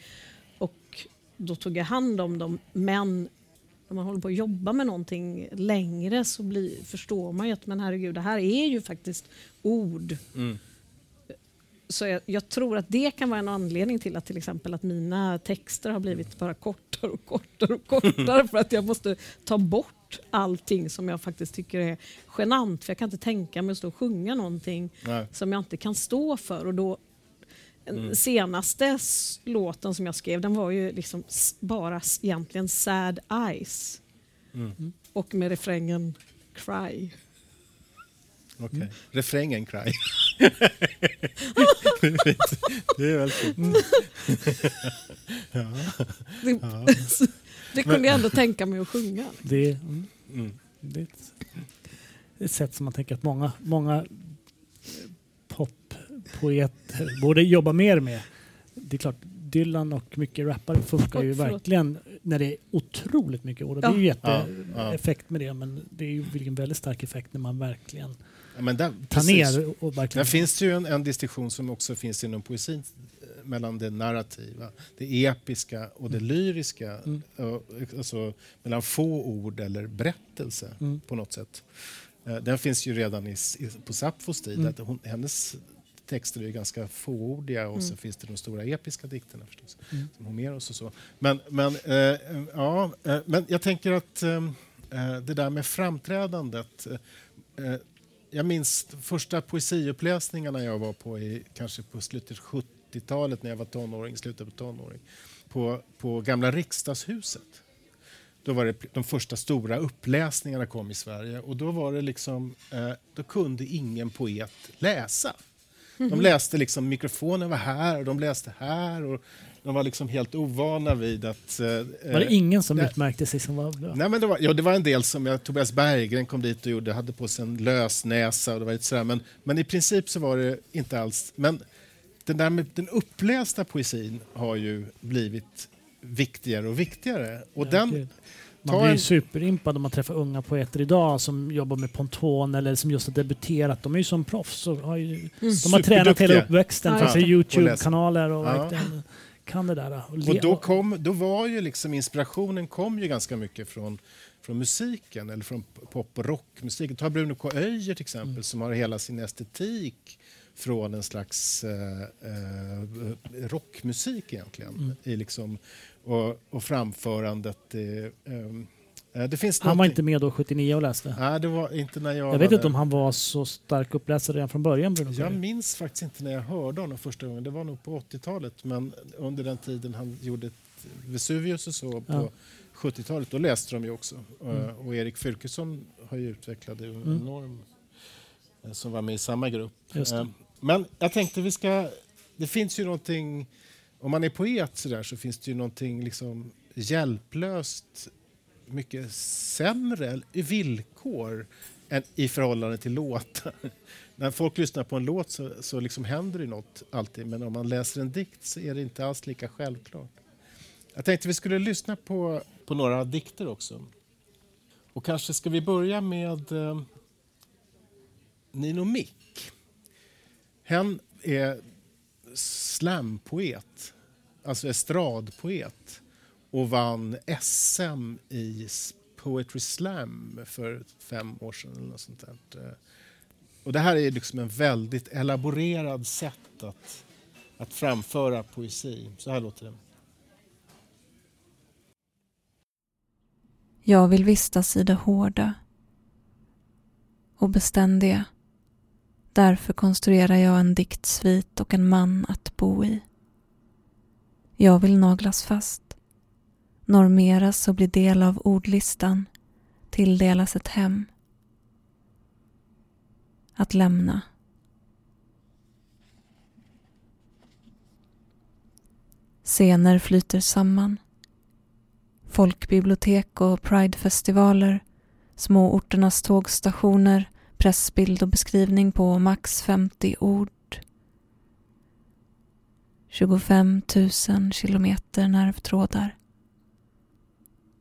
och då tog jag hand om dem. Men när man håller på att jobba med någonting längre så blir, förstår man ju att men herregud, det här är ju faktiskt ord. Mm. Så jag, jag tror att det kan vara en anledning till att till exempel att mina texter har blivit bara kortare och kortare och kortare för att jag måste ta bort allting som jag faktiskt tycker är genant. För jag kan inte tänka mig att stå och sjunga någonting Nej. som jag inte kan stå för. Och då, Mm. senaste s- låten som jag skrev den var ju liksom bara egentligen Sad Eyes. Mm. Och med refrängen Cry. Okej. Mm. Refrängen Cry. det är fint. Det är väldigt fint. Det, det kunde jag ändå tänka mig att sjunga. Det, mm, Mm. det är ett, ett sätt som man tänker att många, många eh, poppoeter borde jobba mer med. Det är klart, Dylan och mycket rappare funkar ju verkligen när det är otroligt mycket ord. Och Det är ju jätteeffekt med det, men det är ju en väldigt stark effekt när man verkligen Ja, men där, tar precis. ner och verkligen... Där finns det ju en, en distinktion som också finns inom poesin eh, mellan det narrativa, det episka och det lyriska. Mm. Och, Alltså, mellan få ord eller berättelse Mm. på något sätt. Eh, Den finns ju redan i, i, på Sapfos tid. Mm. Att hon, hennes texter är ganska fåordiga och så finns det de stora episka dikterna förstås. Mm. Som Homeros och så. Men, men, eh, ja, eh, men jag tänker att eh, eh, det där med framträdandet. Eh, jag minns första poesiuppläsningarna jag var på i, kanske på slutet 70-talet när jag var tonåring, slutet på tonåring. På, på gamla riksdagshuset. Då var det de första stora uppläsningarna kom i Sverige och då var det liksom, eh, då kunde ingen poet läsa. De läste liksom, mikrofonen var här och de läste här och de var liksom helt ovana vid att... eh, Var det ingen som nej. utmärkte sig som var bra? Nej, men det, var, ja, det var en del som, jag, Tobias Berggren kom dit och gjorde, hade på sig en lösnäsa och det var lite sådär, men, men i princip så var det inte alls... Men den där med den upplästa poesin har ju blivit viktigare och viktigare. Och Ja, den, gud. Man blir en- superimpad om man träffar unga poeter idag som jobbar med ponton eller som just har debuterat. De är ju som proffs och har ju, de har tränat hela uppväxten Ja, Youtube-kanaler och Ja. verkligen kan det där. Och, Och då, kom, då var ju liksom inspirationen kom ju ganska mycket från, från musiken, eller från pop och rockmusiken. Ta Bruno K. Öijer till exempel, Mm. som har hela sin estetik från en slags eh, eh, rockmusik egentligen. Mm. I liksom, och, och framförandet. Eh, ehm, eh, det finns han var någonting- inte med då 79 och läste. Nej, det var inte när jag, Jag var vet inte om han var så stark uppläsare redan från början. Bruno Jag minns faktiskt inte när jag hörde honom första gången. Det var nog på 80-talet. Men under den tiden han gjorde Vesuvius och så på Ja. 70-talet, då läste de ju också. Mm. Eh, Och Erik Fylkesson har ju utvecklat en Mm. enorm... eh, Som var med i samma grupp. Men jag tänkte vi ska... Det finns ju någonting... Om man är poet så, där, så finns det ju någonting liksom hjälplöst mycket sämre villkor än i förhållande till låtar. När folk lyssnar på en låt så, så liksom händer det något alltid, men om man läser en dikt så är det inte alls lika självklart. Jag tänkte vi skulle lyssna på, på några dikter också. Och kanske ska vi börja med eh, Nino Mick. Hen är slampoet, alltså estradpoet och vann SM i Poetry Slam för fem år sedan. Eller något sånt där. Eh, och det här är liksom en väldigt elaborerad sätt att, att framföra poesi. Så här låter det. Jag vill vistas i det hårda och beständiga. Därför konstruerar jag en diktsvit och en man att bo i. Jag vill naglas fast, normeras och bli del av ordlistan, tilldelas ett hem. Att lämna. Scener flyter samman. Folkbibliotek och pridefestivaler, småorternas tågstationer, pressbild och beskrivning på max 50 ord. 25 000 kilometer nervtrådar.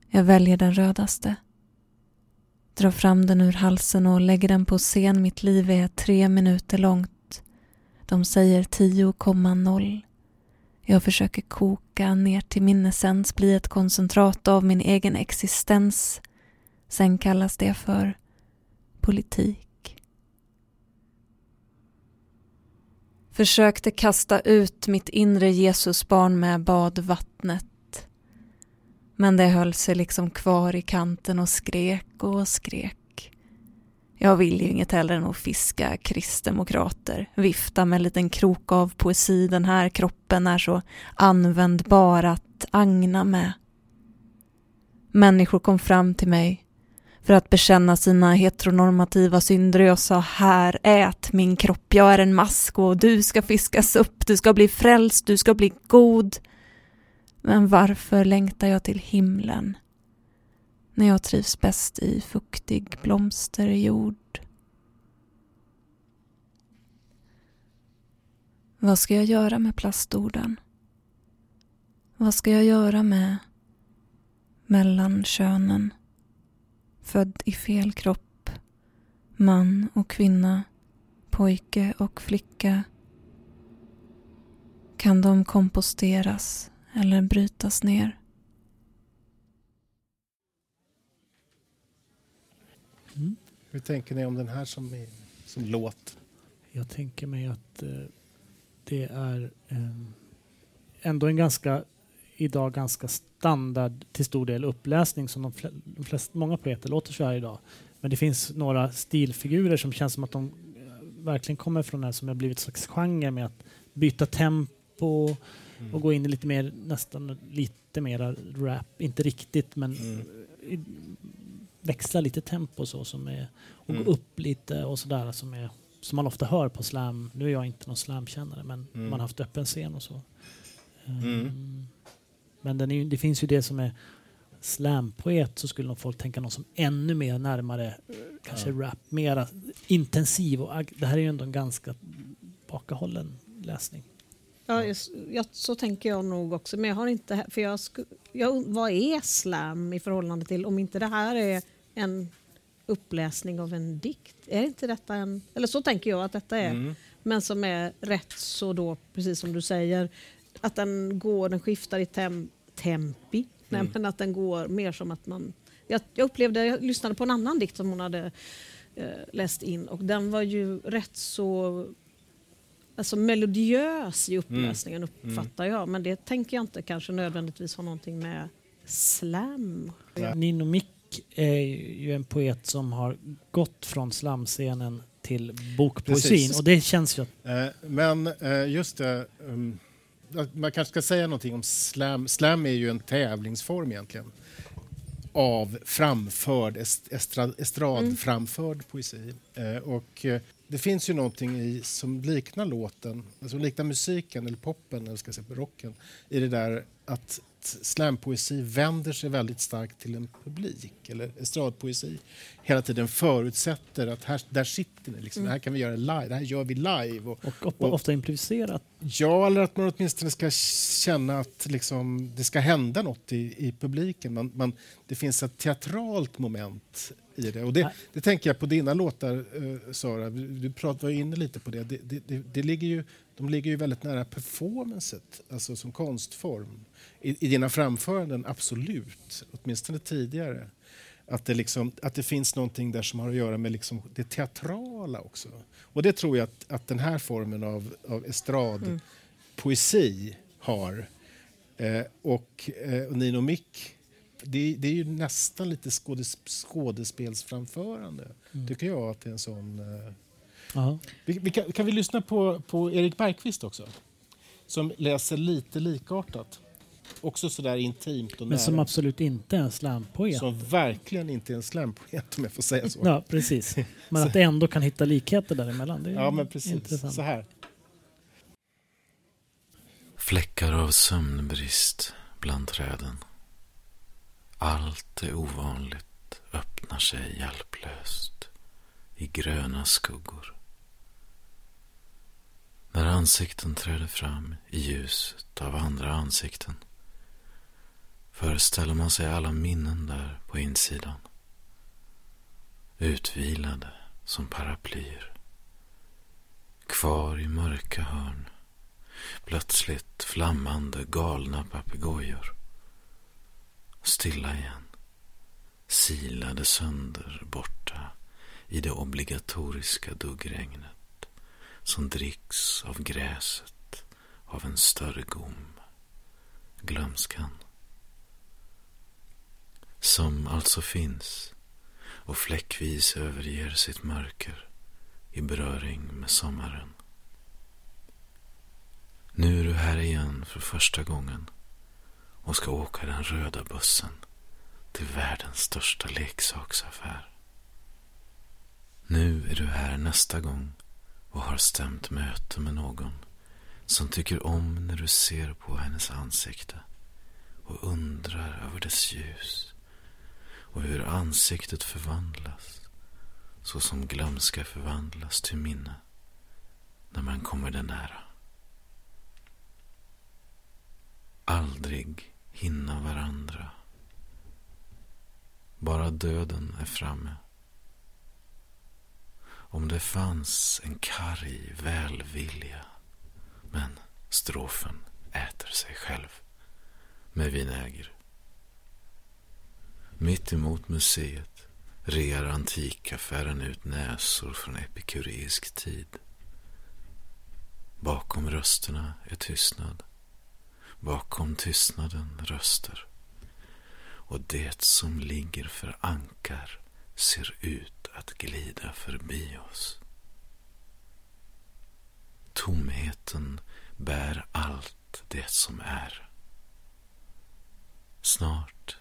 Jag väljer den rödaste. Drar fram den ur halsen och lägger den på scen. Mitt liv är tre minuter långt. De säger 10,0. Jag försöker koka ner till minnesens, bli ett koncentrat av min egen existens. Sen kallas det för politik. Försökte kasta ut mitt inre Jesusbarn med badvattnet. Men det höll sig liksom kvar i kanten och skrek och skrek. Jag vill ju inget hellre än att fiska kristdemokrater, vifta med en liten krok av poesi. Den här kroppen är så användbar att agna med. Människor kom fram till mig för att bekänna sina heteronormativa synder och jag sa här, ät min kropp, jag är en mask och du ska fiskas upp, du ska bli frälst, du ska bli god. Men varför längtar jag till himlen? när jag trivs bäst i fuktig blomsterjord. Vad ska jag göra med plastorden? Vad ska jag göra med mellankönen? Född i fel kropp, man och kvinna, pojke och flicka. Kan de komposteras eller brytas ner? Mm. Hur tänker ni om den här som, som låt? Jag tänker mig att eh, det är eh, ändå en ganska idag ganska standard till stor del uppläsning som de, de flesta, många poeter låter så här idag. Men det finns några stilfigurer som känns som att de eh, verkligen kommer från det som har blivit en slags genre med att byta tempo mm. och gå in i lite mer, nästan lite mera rap, inte riktigt men mm växla lite tempo så som är, och mm. gå upp lite och sådär som, är, som man ofta hör på slam. Nu är jag inte någon slamkännare men mm. man har haft öppen scen och så. Um, men den är, det finns ju det som är slampoet så skulle nog folk tänka någon som ännu mer närmare kanske ja. rap, mera intensiv och det här är ju ändå en ganska bakahållen läsning. Ja, ja, så tänker jag nog också. Men jag har inte... För jag, jag, vad är slam i förhållande till om inte det här är en uppläsning av en dikt? Är inte detta en... Eller så tänker jag att detta är. Mm. Men som är rätt så då, precis som du säger, att den går, den skiftar i tem, tempi. Mm. Nej, men att den går mer som att man... Jag, jag upplevde, jag lyssnade på en annan dikt som hon hade eh, läst in och den var ju rätt så alltså melodiös i uppläsningen mm. uppfattar jag. Men det tänker jag inte kanske nödvändigtvis har någonting med slam. Nino Mick är ju en poet som har gått från slamscenen till bokpoesin och det känns ju... Eh, men eh, just det, um, man kanske ska säga någonting om slam. Slam är ju en tävlingsform egentligen av framförd, estrad, estradframförd mm. poesi. Eh, och det finns ju någonting i, som liknar låten, alltså liknar musiken eller poppen eller ska säga rocken i det där att slampoesi vänder sig väldigt starkt till en publik eller estradpoesi hela tiden förutsätter att här, där sitter ni, liksom, mm. det här kan vi göra live, det här gör vi live. Och, och, och ofta improviserat. Ja, eller att man åtminstone ska känna att liksom, det ska hända något i, i publiken. Man, man, det finns ett teatralt moment i det. Och det, det tänker jag på dina låtar, uh, Sara. Du prat, var inne lite på det. Det, det, det. det, ligger ju, de ligger ju väldigt nära performancet, alltså som konstform. I, I dina framföranden, absolut. Åtminstone tidigare. Att det, liksom, att det finns någonting där som har att göra med liksom det teatrala också. Och det tror jag att, att den här formen av, av estradpoesi mm. har. Eh, och, eh, och Nino Mick det, det är ju nästan lite skådes, skådespelsframförande, Mm. tycker jag. att det är en sån... Ja. Vi, vi kan, kan vi lyssna på, på Erik Bergqvist också? Som läser lite likartat. Också sådär intimt och Men nära. som absolut inte är en slampoet. Som verkligen inte är en slampoet om jag får säga så. Ja, precis. Men att det ändå kan hitta likheter däremellan. Det är Ja, men precis. intressant. Så här. Fläckar av sömnbrist bland träden. Allt det ovanligt öppnar sig hjälplöst i gröna skuggor. När ansikten träder fram i ljuset av andra ansikten föreställer man sig alla minnen där på insidan. Utvilade som paraplyer. Kvar i mörka hörn Plötsligt flammande galna papegojor. Stilla igen. Silade sönder borta i det obligatoriska duggregnet som dricks av gräset av en större gom. Glömskan. Som alltså finns och fläckvis överger sitt mörker i beröring med sommaren. Nu är du här igen för första gången och ska åka den röda bussen till världens största leksaksaffär. Nu är du här nästa gång och har stämt möte med någon som tycker om när du ser på hennes ansikte och undrar över dess ljus och hur ansiktet förvandlas så som glömska förvandlas till minne när man kommer den nära. aldrig hinna varandra. Bara döden är framme. Om det fanns en karg välvilja, men strofen äter sig själv med vinäger. Mitt emot museet rear antikaffären ut näsor från epikureisk tid. Bakom rösterna är tystnad. Bakom tystnaden röster. Och det som ligger för ankar ser ut att glida förbi oss. Tomheten bär allt det som är. Snart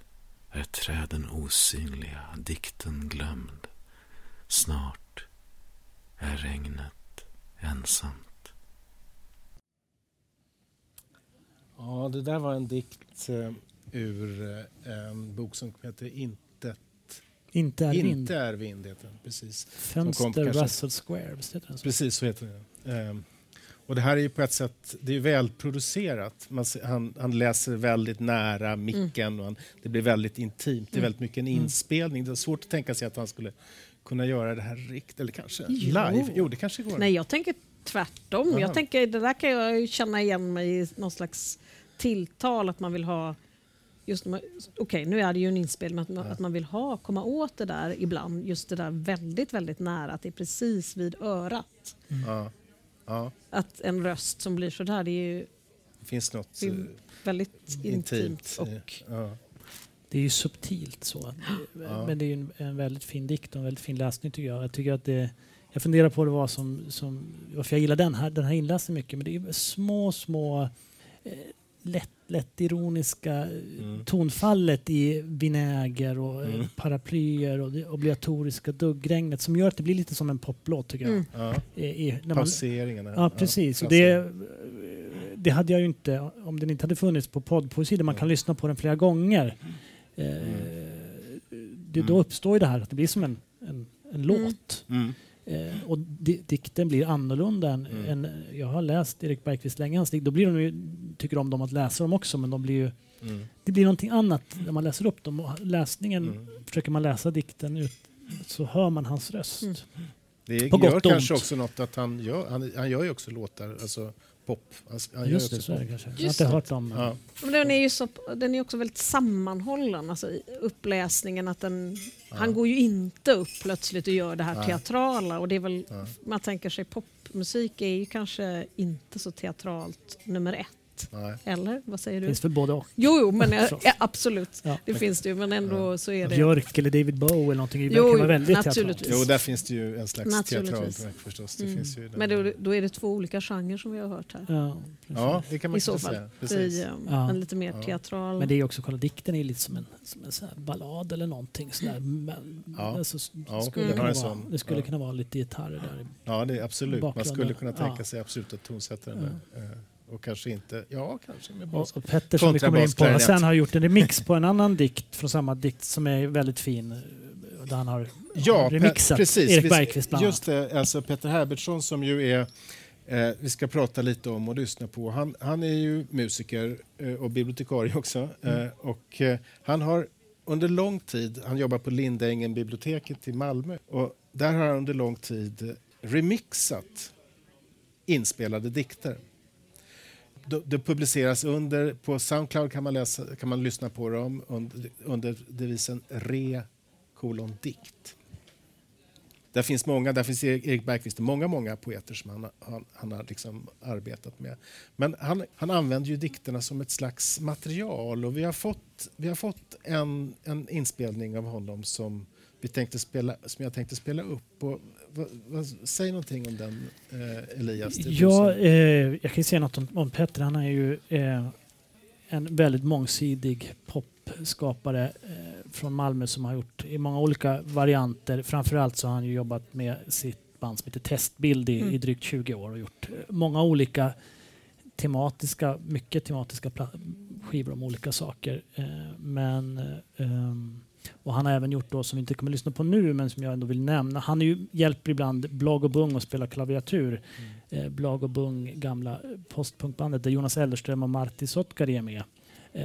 är träden osynliga, dikten glömd. Snart är regnet ensamt. Ja, det där var en dikt eh, ur eh, en bok som heter Inte, Inte är vind. Inte är vind. Heter den, precis. Fönster kom kanske- Russell Square. Visst heter den så? precis så heter det. Ehm, och det här är ju på ett sätt det är välproducerat. Man, han, han läser väldigt nära micken och han, det blir väldigt intimt. Det är väldigt mycket en inspelning. Det är svårt att tänka sig att han skulle kunna göra det här riktigt, eller kanske Jo. live. Jo, det kanske går. Nej, jag tänker tvärtom. Jaha. Jag tänker, det där kan jag ju känna igen mig i någon slags tilltal att man vill ha Just Okej, nu är det ju en inspelning, men att man, att man vill ha, komma åt det där ibland, just det där väldigt, väldigt nära, att det är precis vid örat. Ja, ja, Att en röst som blir så där, det är ju det finns något eh, väldigt intimt. intimt. och ja. Det är ju subtilt så. Ja. Men det är ju en, en väldigt fin dikt och en väldigt fin läsning tycker jag. Jag, tycker att det, jag funderar på det var som, som, varför jag gillar den här, den här inläsningen mycket. Men det är små, små eh, lätt, lätt ironiska eh, Mm. tonfallet i vinäger och eh, Mm. paraplyer och det obligatoriska duggregnet som gör att det blir lite som en poplåt tycker jag. Mm. Ja. I, i, när man, Pauseringarna. Ja, precis. pauseringar. det, det hade jag ju inte om den inte hade funnits på poddpoesi där man kan lyssna på den flera gånger. Eh, det, då Mm. uppstår ju det här att det blir som en, en, en låt. Eh, och di, dikten blir annorlunda än, Mm. än... Jag har läst Erik Bergqvist länge, hans dikt. Då blir de ju, tycker de om att läsa dem också, men de blir ju, Mm. det blir någonting annat när man läser upp dem. Och läsningen, Mm. försöker man läsa dikten ut så hör man hans röst. Mm. Det På gör gott och kanske ont. också något att han gör, han, han gör ju också låtar, alltså pop. Han, gör Just det, så är det kanske. Jag har inte hört om... Ja. Men den är ju så, den är också väldigt sammanhållen, alltså uppläsningen. Att den, Han går ju inte upp plötsligt och gör det här Nej. teatrala. Och det är väl, Ja. Man tänker sig popmusik är ju kanske inte så teatralt nummer ett. Dikt. Nej. Eller vad säger Det du? finns för både och. Jo, jo men jag, ja, absolut. Ja. Det finns det ju, men ändå så är det... Björk eller David Bowie eller någonting. Det Jo, kan vara väldigt naturligtvis. teatralt. Jo, där finns det ju en slags teatralverk förstås. Det Mm. finns ju Men då, då är det två olika genrer som vi har hört här. Ja. Ja, det kan man I så fall. säga. I, Precis. um, Ja. En lite mer Ja. teatral... Men det är också, själva dikten är lite som en, som en ballad eller någonting. Sån där, men, Ja. alltså, Ja, skulle den kunna vara, det skulle ja. kunna vara lite gitarrer där. Ja, det är absolut. Man skulle kunna tänka sig absolut att tonsätta den där. Och kanske inte, ja kanske med bas. och Petter som vi kommer in på sen har gjort en remix på en annan dikt från samma dikt som är väldigt fin. Där han har Ja, remixat precis. Erik Vi- Bergqvist bland annat. Just det, alltså Peter Herbertsson som ju är eh, vi ska prata lite om och lyssna på. Han, han är ju musiker eh, och bibliotekarie också. Mm. Eh, och, eh, han har under lång tid, han jobbar på Lindängen biblioteket i Malmö och där har han under lång tid remixat inspelade dikter de, det publiceras under, på Soundcloud kan man, läsa, kan man lyssna på dem under, under devisen re kolon dikt. Där finns många, där finns e-, Erik Bergqvist och många, många poeter som han, han, han har liksom arbetat med. Men han, han använder ju dikterna som ett slags material och vi har fått, vi har fått en, en inspelning av honom som, vi tänkte spela, som jag tänkte spela upp. Och, vad, vad, säg någonting om den, eh, Elias. Ja, eh, jag kan säga något om, om Petter. Han är ju eh, en väldigt mångsidig popskapare eh, från Malmö som har gjort i många olika varianter. Framförallt så har han ju jobbat med sitt band som heter Testbild i, Mm. i drygt 20 år och gjort eh, många olika tematiska, mycket tematiska skivor om olika saker. Eh, men eh, ehm, och han har även gjort då, som vi inte kommer att lyssna på nu, men som jag ändå vill nämna. Han är ju, hjälper ibland Blag och Bung att spela klaviatur. Eh, Blag och Bung, gamla postpunkbandet där Jonas Ellerström och Martti Sotkari är med. Eh,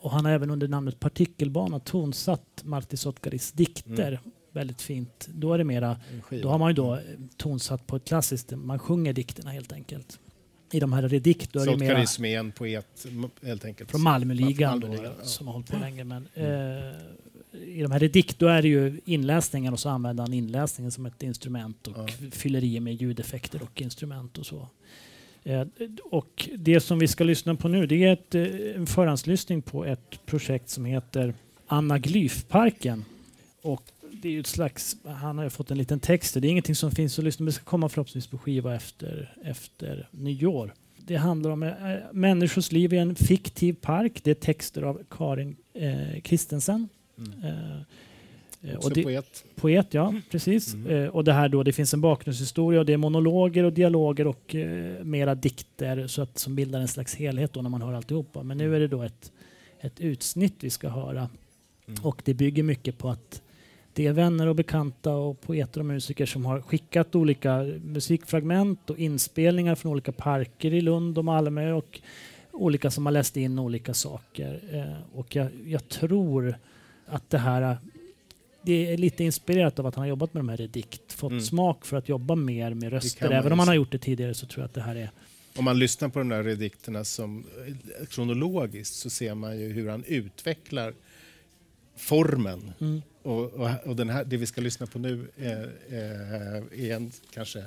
och han har även under namnet Partikelbana tonsatt Martti Sotkaris dikter. Väldigt fint. Då är det mera då har man ju då eh, tonsatt på ett klassiskt, man sjunger dikterna helt enkelt. I de här redikt då karism är en poet, helt enkelt. från Malmöligan då, Malmöligan, ja. som har hållit på länge. Men, Mm. eh, I de här redikt då är det ju inläsningen och så använder han inläsningen som ett instrument och Ja. fyller i med ljudeffekter och instrument och så. Eh, och det som vi ska lyssna på nu det är ett, eh, en förhandslyssning på ett projekt som heter Anaglyfparken. Och det är ett slags, han har fått en liten text, det är ingenting som finns att lyssna på, det ska komma förhoppningsvis på skiva efter, efter nyår. Det handlar om eh, människors liv i en fiktiv park. Det är texter av Karin eh, Kristensen. Mm. Eh, och det, poet. Poet, ja. Precis. Mm. Eh, och det här då, det finns en bakgrundshistoria och det är monologer och dialoger och eh, mera dikter så att, som bildar en slags helhet då när man hör alltihopa. Men nu är det då ett, ett utsnitt vi ska höra Mm. och det bygger mycket på att det är vänner och bekanta och poeter och musiker som har skickat olika musikfragment och inspelningar från olika parker i Lund och Malmö och olika som har läst in olika saker. Eh, och jag, jag tror att det här det är lite inspirerat av att han har jobbat med de här i dikt. Fått Mm. smak för att jobba mer med röster. Även om han har gjort det tidigare så tror jag att det här är... Om man lyssnar på de där redikterna som kronologiskt så ser man ju hur han utvecklar formen. Mm. Och, och, och den här, det vi ska lyssna på nu är, är, är en kanske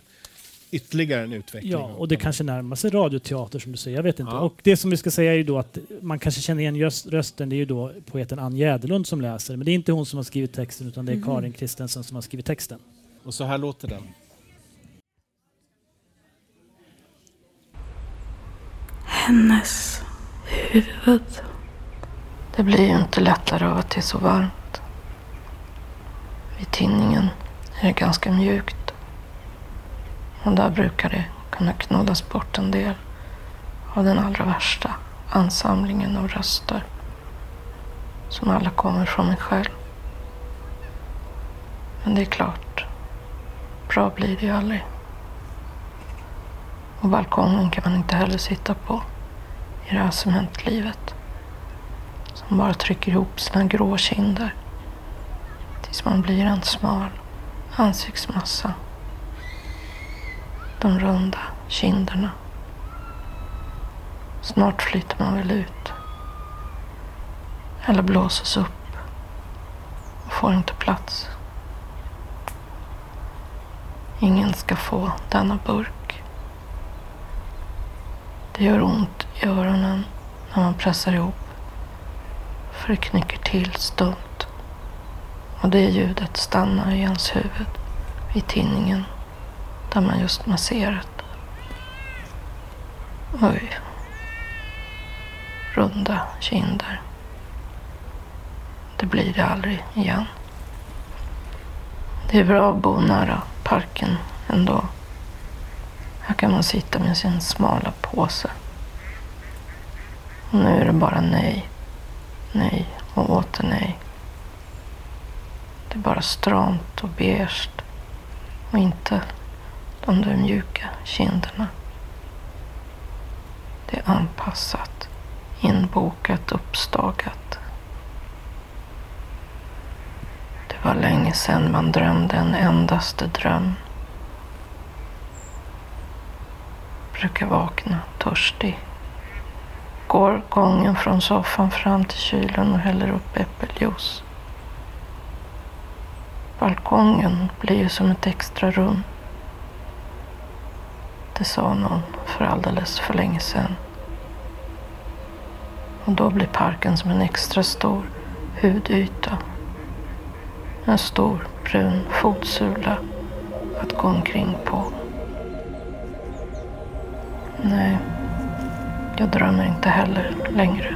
ytterligare en utveckling. Ja, och det kanske närmar sig radioteater som du säger. Jag vet inte. Ja. Och det som vi ska säga är ju då att man kanske känner igen rösten. Det är ju då poeten Ann Jäderlund som läser. Men det är inte hon som har skrivit texten utan det är Mhm. Karin Kristensen som har skrivit texten. Och så här låter den. hennes huvud. Det blir ju inte lättare av att det är så varmt. Vid tinningen är det ganska mjukt. Och där brukar det kunna knådas bort en del av den allra värsta ansamlingen av röster. Som alla kommer från mig själv. Men det är klart, bra blir det ju aldrig. Och balkongen kan man inte heller sitta på i det här cementlivet. Som bara trycker ihop sina grå kinder. Tills man blir en smal ansiktsmassa. De runda kinderna. Snart flyter man väl ut. Eller blåses upp. Och får inte plats. Ingen ska få denna burk. Det gör ont i öronen när man pressar ihop. För det knycker till stumt. Och det ljudet stannar i ens huvud i tinningen där man just masserat. Oj. Runda kinder. Det blir det aldrig igen. Det är bra att bo nära parken ändå. Här kan man sitta med sin smala påse. Och nu är det bara nej, nej och åter nej. Det är bara stramt och beige och inte de där mjuka kinderna. Det är anpassat, inbokat, uppstagat. Det var länge sedan man drömde en endaste dröm. Brukar vakna törstig. Går gången från soffan fram till kylen och häller upp äppeljuice. Balkongen blir ju som ett extra rum. Det sa någon för alldeles för länge sedan. Och då blir parken som en extra stor hudyta. En stor brun fotsula att gå omkring på. Nej, jag drömmer inte heller längre.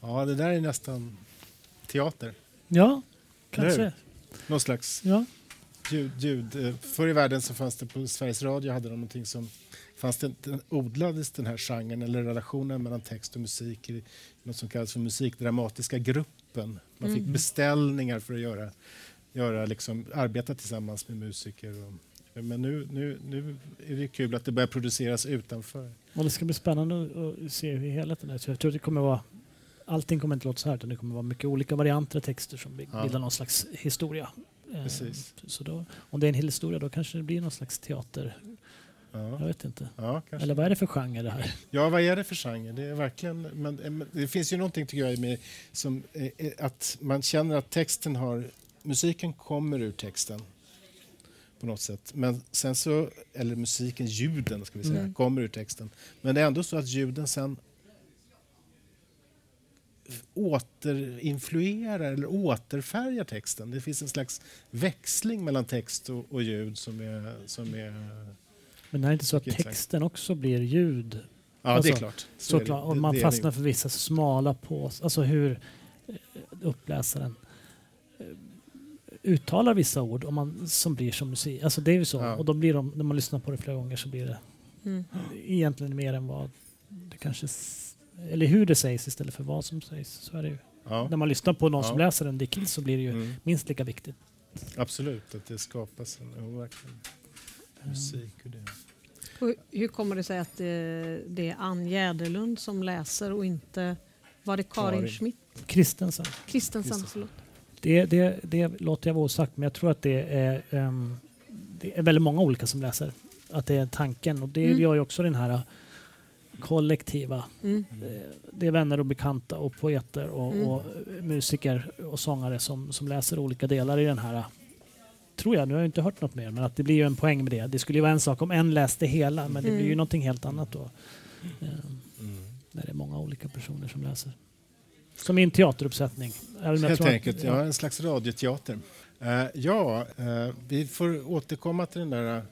Ja, det där är nästan teater. Ja, kanske. Någon slags Ja. Ljud. ljud. Eh, Förr i världen så fanns det på Sveriges Radio hade de någonting som fanns det, den, odlades den här genren eller relationen mellan text och musik i något som kallas för musikdramatiska gruppen. Man fick beställningar för att göra, göra liksom, arbeta tillsammans med musiker. Och, men nu, nu, nu är det kul att det börjar produceras utanför. Och det ska bli spännande att- se hur helheten är. Så jag tror att det kommer vara Allting kommer inte låta så här utan det kommer vara mycket olika varianter av texter som bi- Ja. bildar någon slags historia. Eh, Precis. Så då, om det är en hel historia då kanske det blir någon slags teater. Jag Ja, vet inte. ja. Eller vad är det för genre det här? Ja, vad är det för genre? Det, är verkligen, men, eh, det finns ju någonting tycker jag med som, eh, att man känner att texten har... Musiken kommer ur texten på något sätt. Men sen så, eller musiken, ljuden ska vi säga, Mm. kommer ur texten. Men det är ändå så att ljuden sen återinfluerar eller återfärgar texten. Det finns en slags växling mellan text och, och ljud som är... Som är Men är det inte så att texten också blir ljud? ja, det Alltså, är klart. Så är det. Såklart. Om Det- man det fastnar det. för vissa smala på Alltså hur eh, uppläsaren eh, uttalar vissa ord om man, som blir som musik. Alltså det är ju så. Ja. Och då blir de, när man lyssnar på det flera gånger så blir det Mm. egentligen mer än vad det kanske... Eller hur det sägs istället för vad som sägs. Så är det ju. Ja. När man lyssnar på någon Ja. som läser en dikt så blir det ju Mm. minst lika viktigt. Absolut, att det skapas en jo, verkligen. musik. Och det. Och hur kommer det sig att det, det är Ann Jäderlund som läser och inte var det Karin, Karin. Schmidt? Kristensen. Kristensen. Det, det, det låter jag vara osagt, men jag tror att det är, ehm, det är väldigt många olika som läser. Att det är tanken. Och det Mm. gör ju också den här eh, kollektiva. Mm. eh, Det är vänner och bekanta och poeter och, Mm. och eh, musiker och sångare som, som läser olika delar i den här eh, Tror jag, nu har jag inte hört något mer, men att det blir ju en poäng med det. Det skulle ju vara en sak om en läste hela, men det blir ju Mm. någonting helt annat då. ehm, Mm. När det är många olika personer som läser. Som i en teateruppsättning. Helt tror att- enkelt, ja, en slags radioteater. Eh, ja, eh, vi får återkomma till den där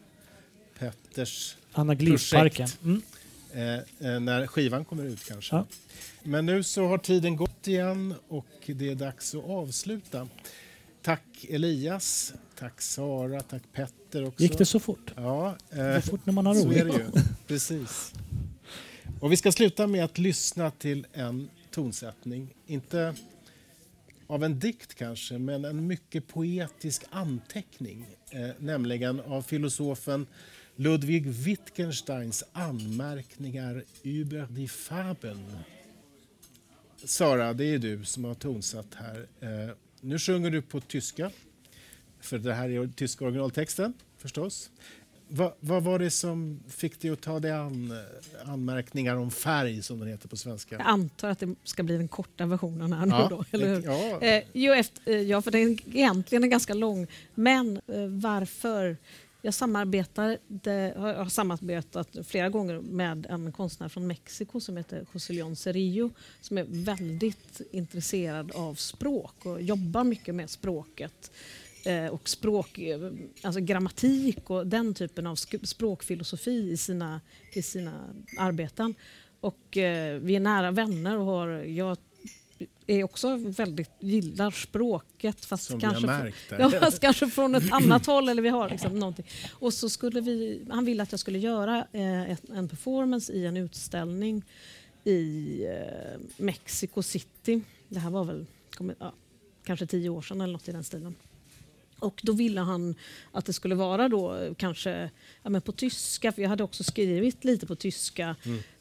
Petters Anaglyfparken. Mm. Eh, eh, när skivan kommer ut kanske. Ja. Men nu så har tiden gått igen och det är dags att avsluta. Tack Elias, tack Sara, tack Petter också. Gick det så fort? Ja, Det eh, går fort när man har roligt. är det. Precis. Och vi ska sluta med att lyssna till en tonsättning. Inte av en dikt kanske, men en mycket poetisk anteckning. Eh, nämligen av filosofen Ludwig Wittgensteins anmärkningar über die Farben. Sara, det är du som har tonsatt här. Eh, nu sjunger du på tyska, för det här är tyska originaltexten förstås. Va, vad var det som fick dig att ta dig an eh, anmärkningar om färg, som den heter på svenska? Jag antar att det ska bli den korta versionen här nu Ja, då, eller hur? ja. Eh, jo, efter, eh, ja, för den är egentligen ganska lång. Men eh, varför? Jag samarbetar, det, har, samarbetat flera gånger med en konstnär från Mexiko som heter José León Cerillo som är väldigt intresserad av språk och jobbar mycket med språket eh, och språk, eh, alltså grammatik och den typen av språkfilosofi i sina, i sina arbeten. Och eh, vi är nära vänner och har, jag är också väldigt, gillar språket fast Som kanske, från- ja, fast kanske från ett annat håll. Eller vi har liksom någonting. Och så skulle vi, han ville att jag skulle göra eh, en performance i en utställning i eh, Mexico City. Det här var väl ja, kanske tio år sedan eller något i den stilen. Och då ville han att det skulle vara då kanske ja, men på tyska, för jag hade också skrivit lite på tyska.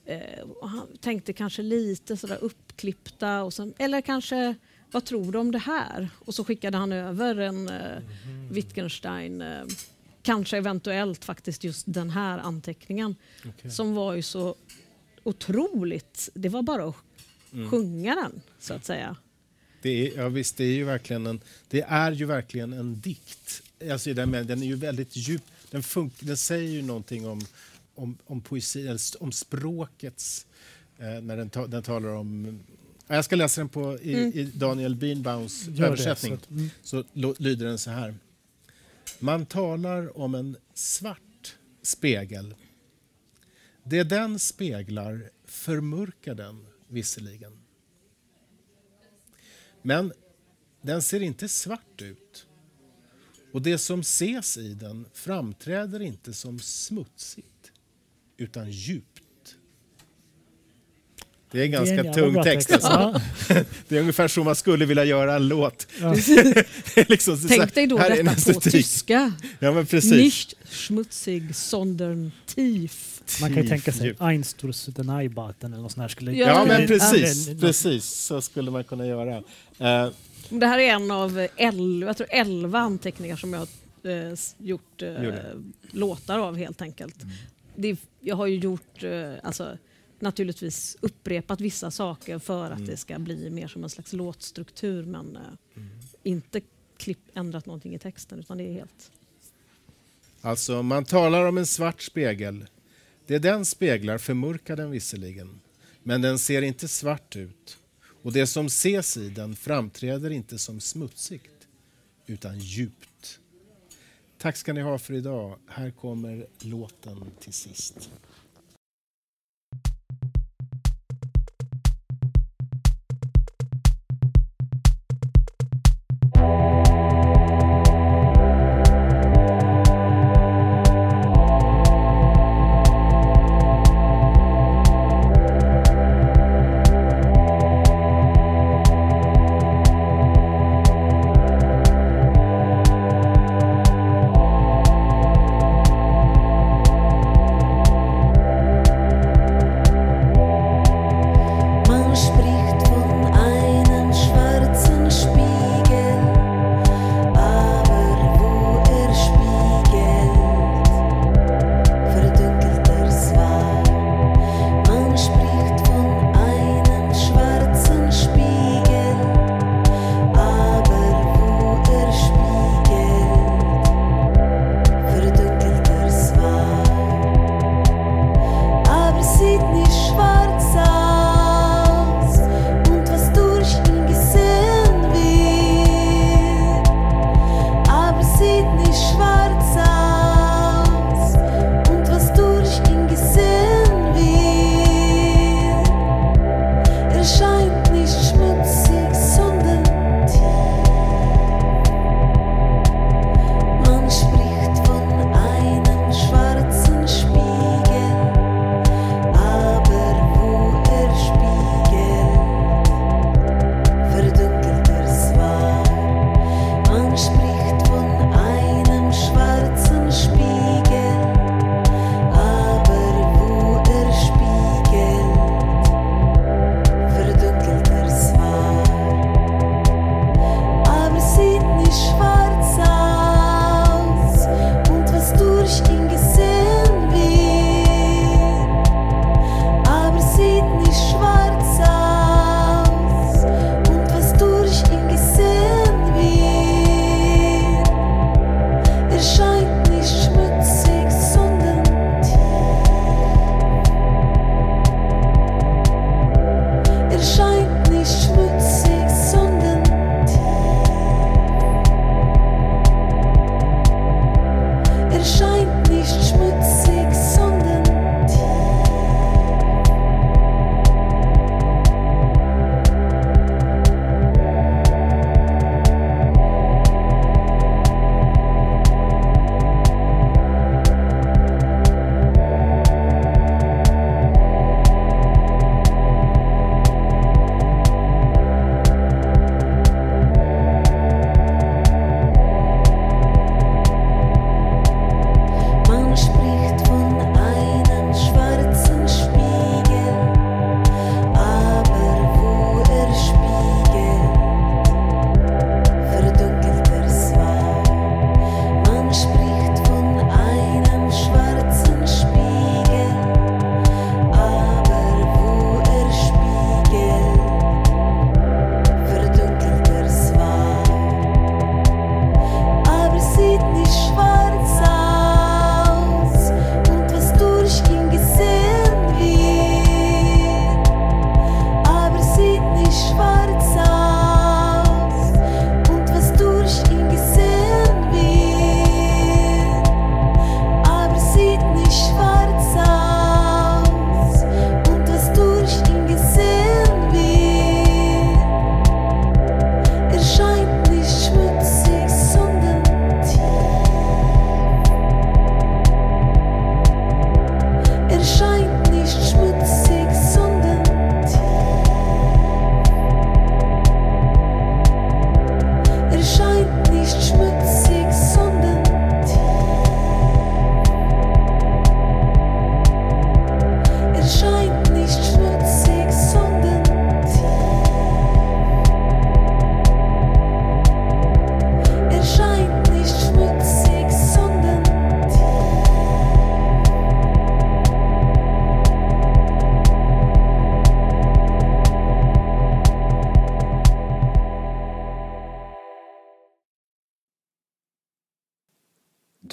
Eh, och han tänkte kanske lite sådär uppklippta, och sen, eller kanske vad tror du om det här? Och så skickade han över en eh, Wittgenstein, eh, kanske eventuellt faktiskt just den här anteckningen Okej. som var ju så otroligt, det var bara att Mm. sjunga den så att säga. Det är, ja, visst, det är ju verkligen en, det är ju verkligen en dikt. Alltså, den, den är ju väldigt djup. Den, funk, den säger ju någonting om, om, om poesi, om språkets... Eh, när den, ta, den talar om... Ja, Jag ska läsa den på, i, Mm. i Daniel Birnbaums Gör det, översättning. så mm. så lo- lyder den så här. Man talar om en svart spegel. Det den speglar förmörkar den visserligen. Men den ser inte svart ut. Och det som ses i den framträder inte som smutsigt, utan djupt. Det är en Det är ganska jävla tung bra text. Alltså. Ja. Det är ungefär så man skulle vilja göra en låt. Ja. liksom, så Tänk dig då här är en detta på tyska. Ja, men precis. Nicht schmutzig, sondern tief. Man kan ju tänka sig Djup. Einsturs den Eibaten eller något sånt här. Skulle, Ja, Ja, det- men ja, precis. det- Precis, så skulle man kunna göra. Eh, Det här är en av elva, jag tror elva anteckningar som jag har eh, gjort eh, låtar av helt enkelt. Det, jag har ju gjort, eh, alltså, naturligtvis upprepat vissa saker för att det ska bli mer som en slags låtstruktur men eh, inte klipp, ändrat någonting i texten utan det är helt... Alltså, man talar om en svart spegel. Det den speglar förmörkar den visserligen, men den ser inte svart ut. Och det som ses i den framträder inte som smutsigt, utan djupt. Tack ska ni ha för idag. Här kommer låten till sist.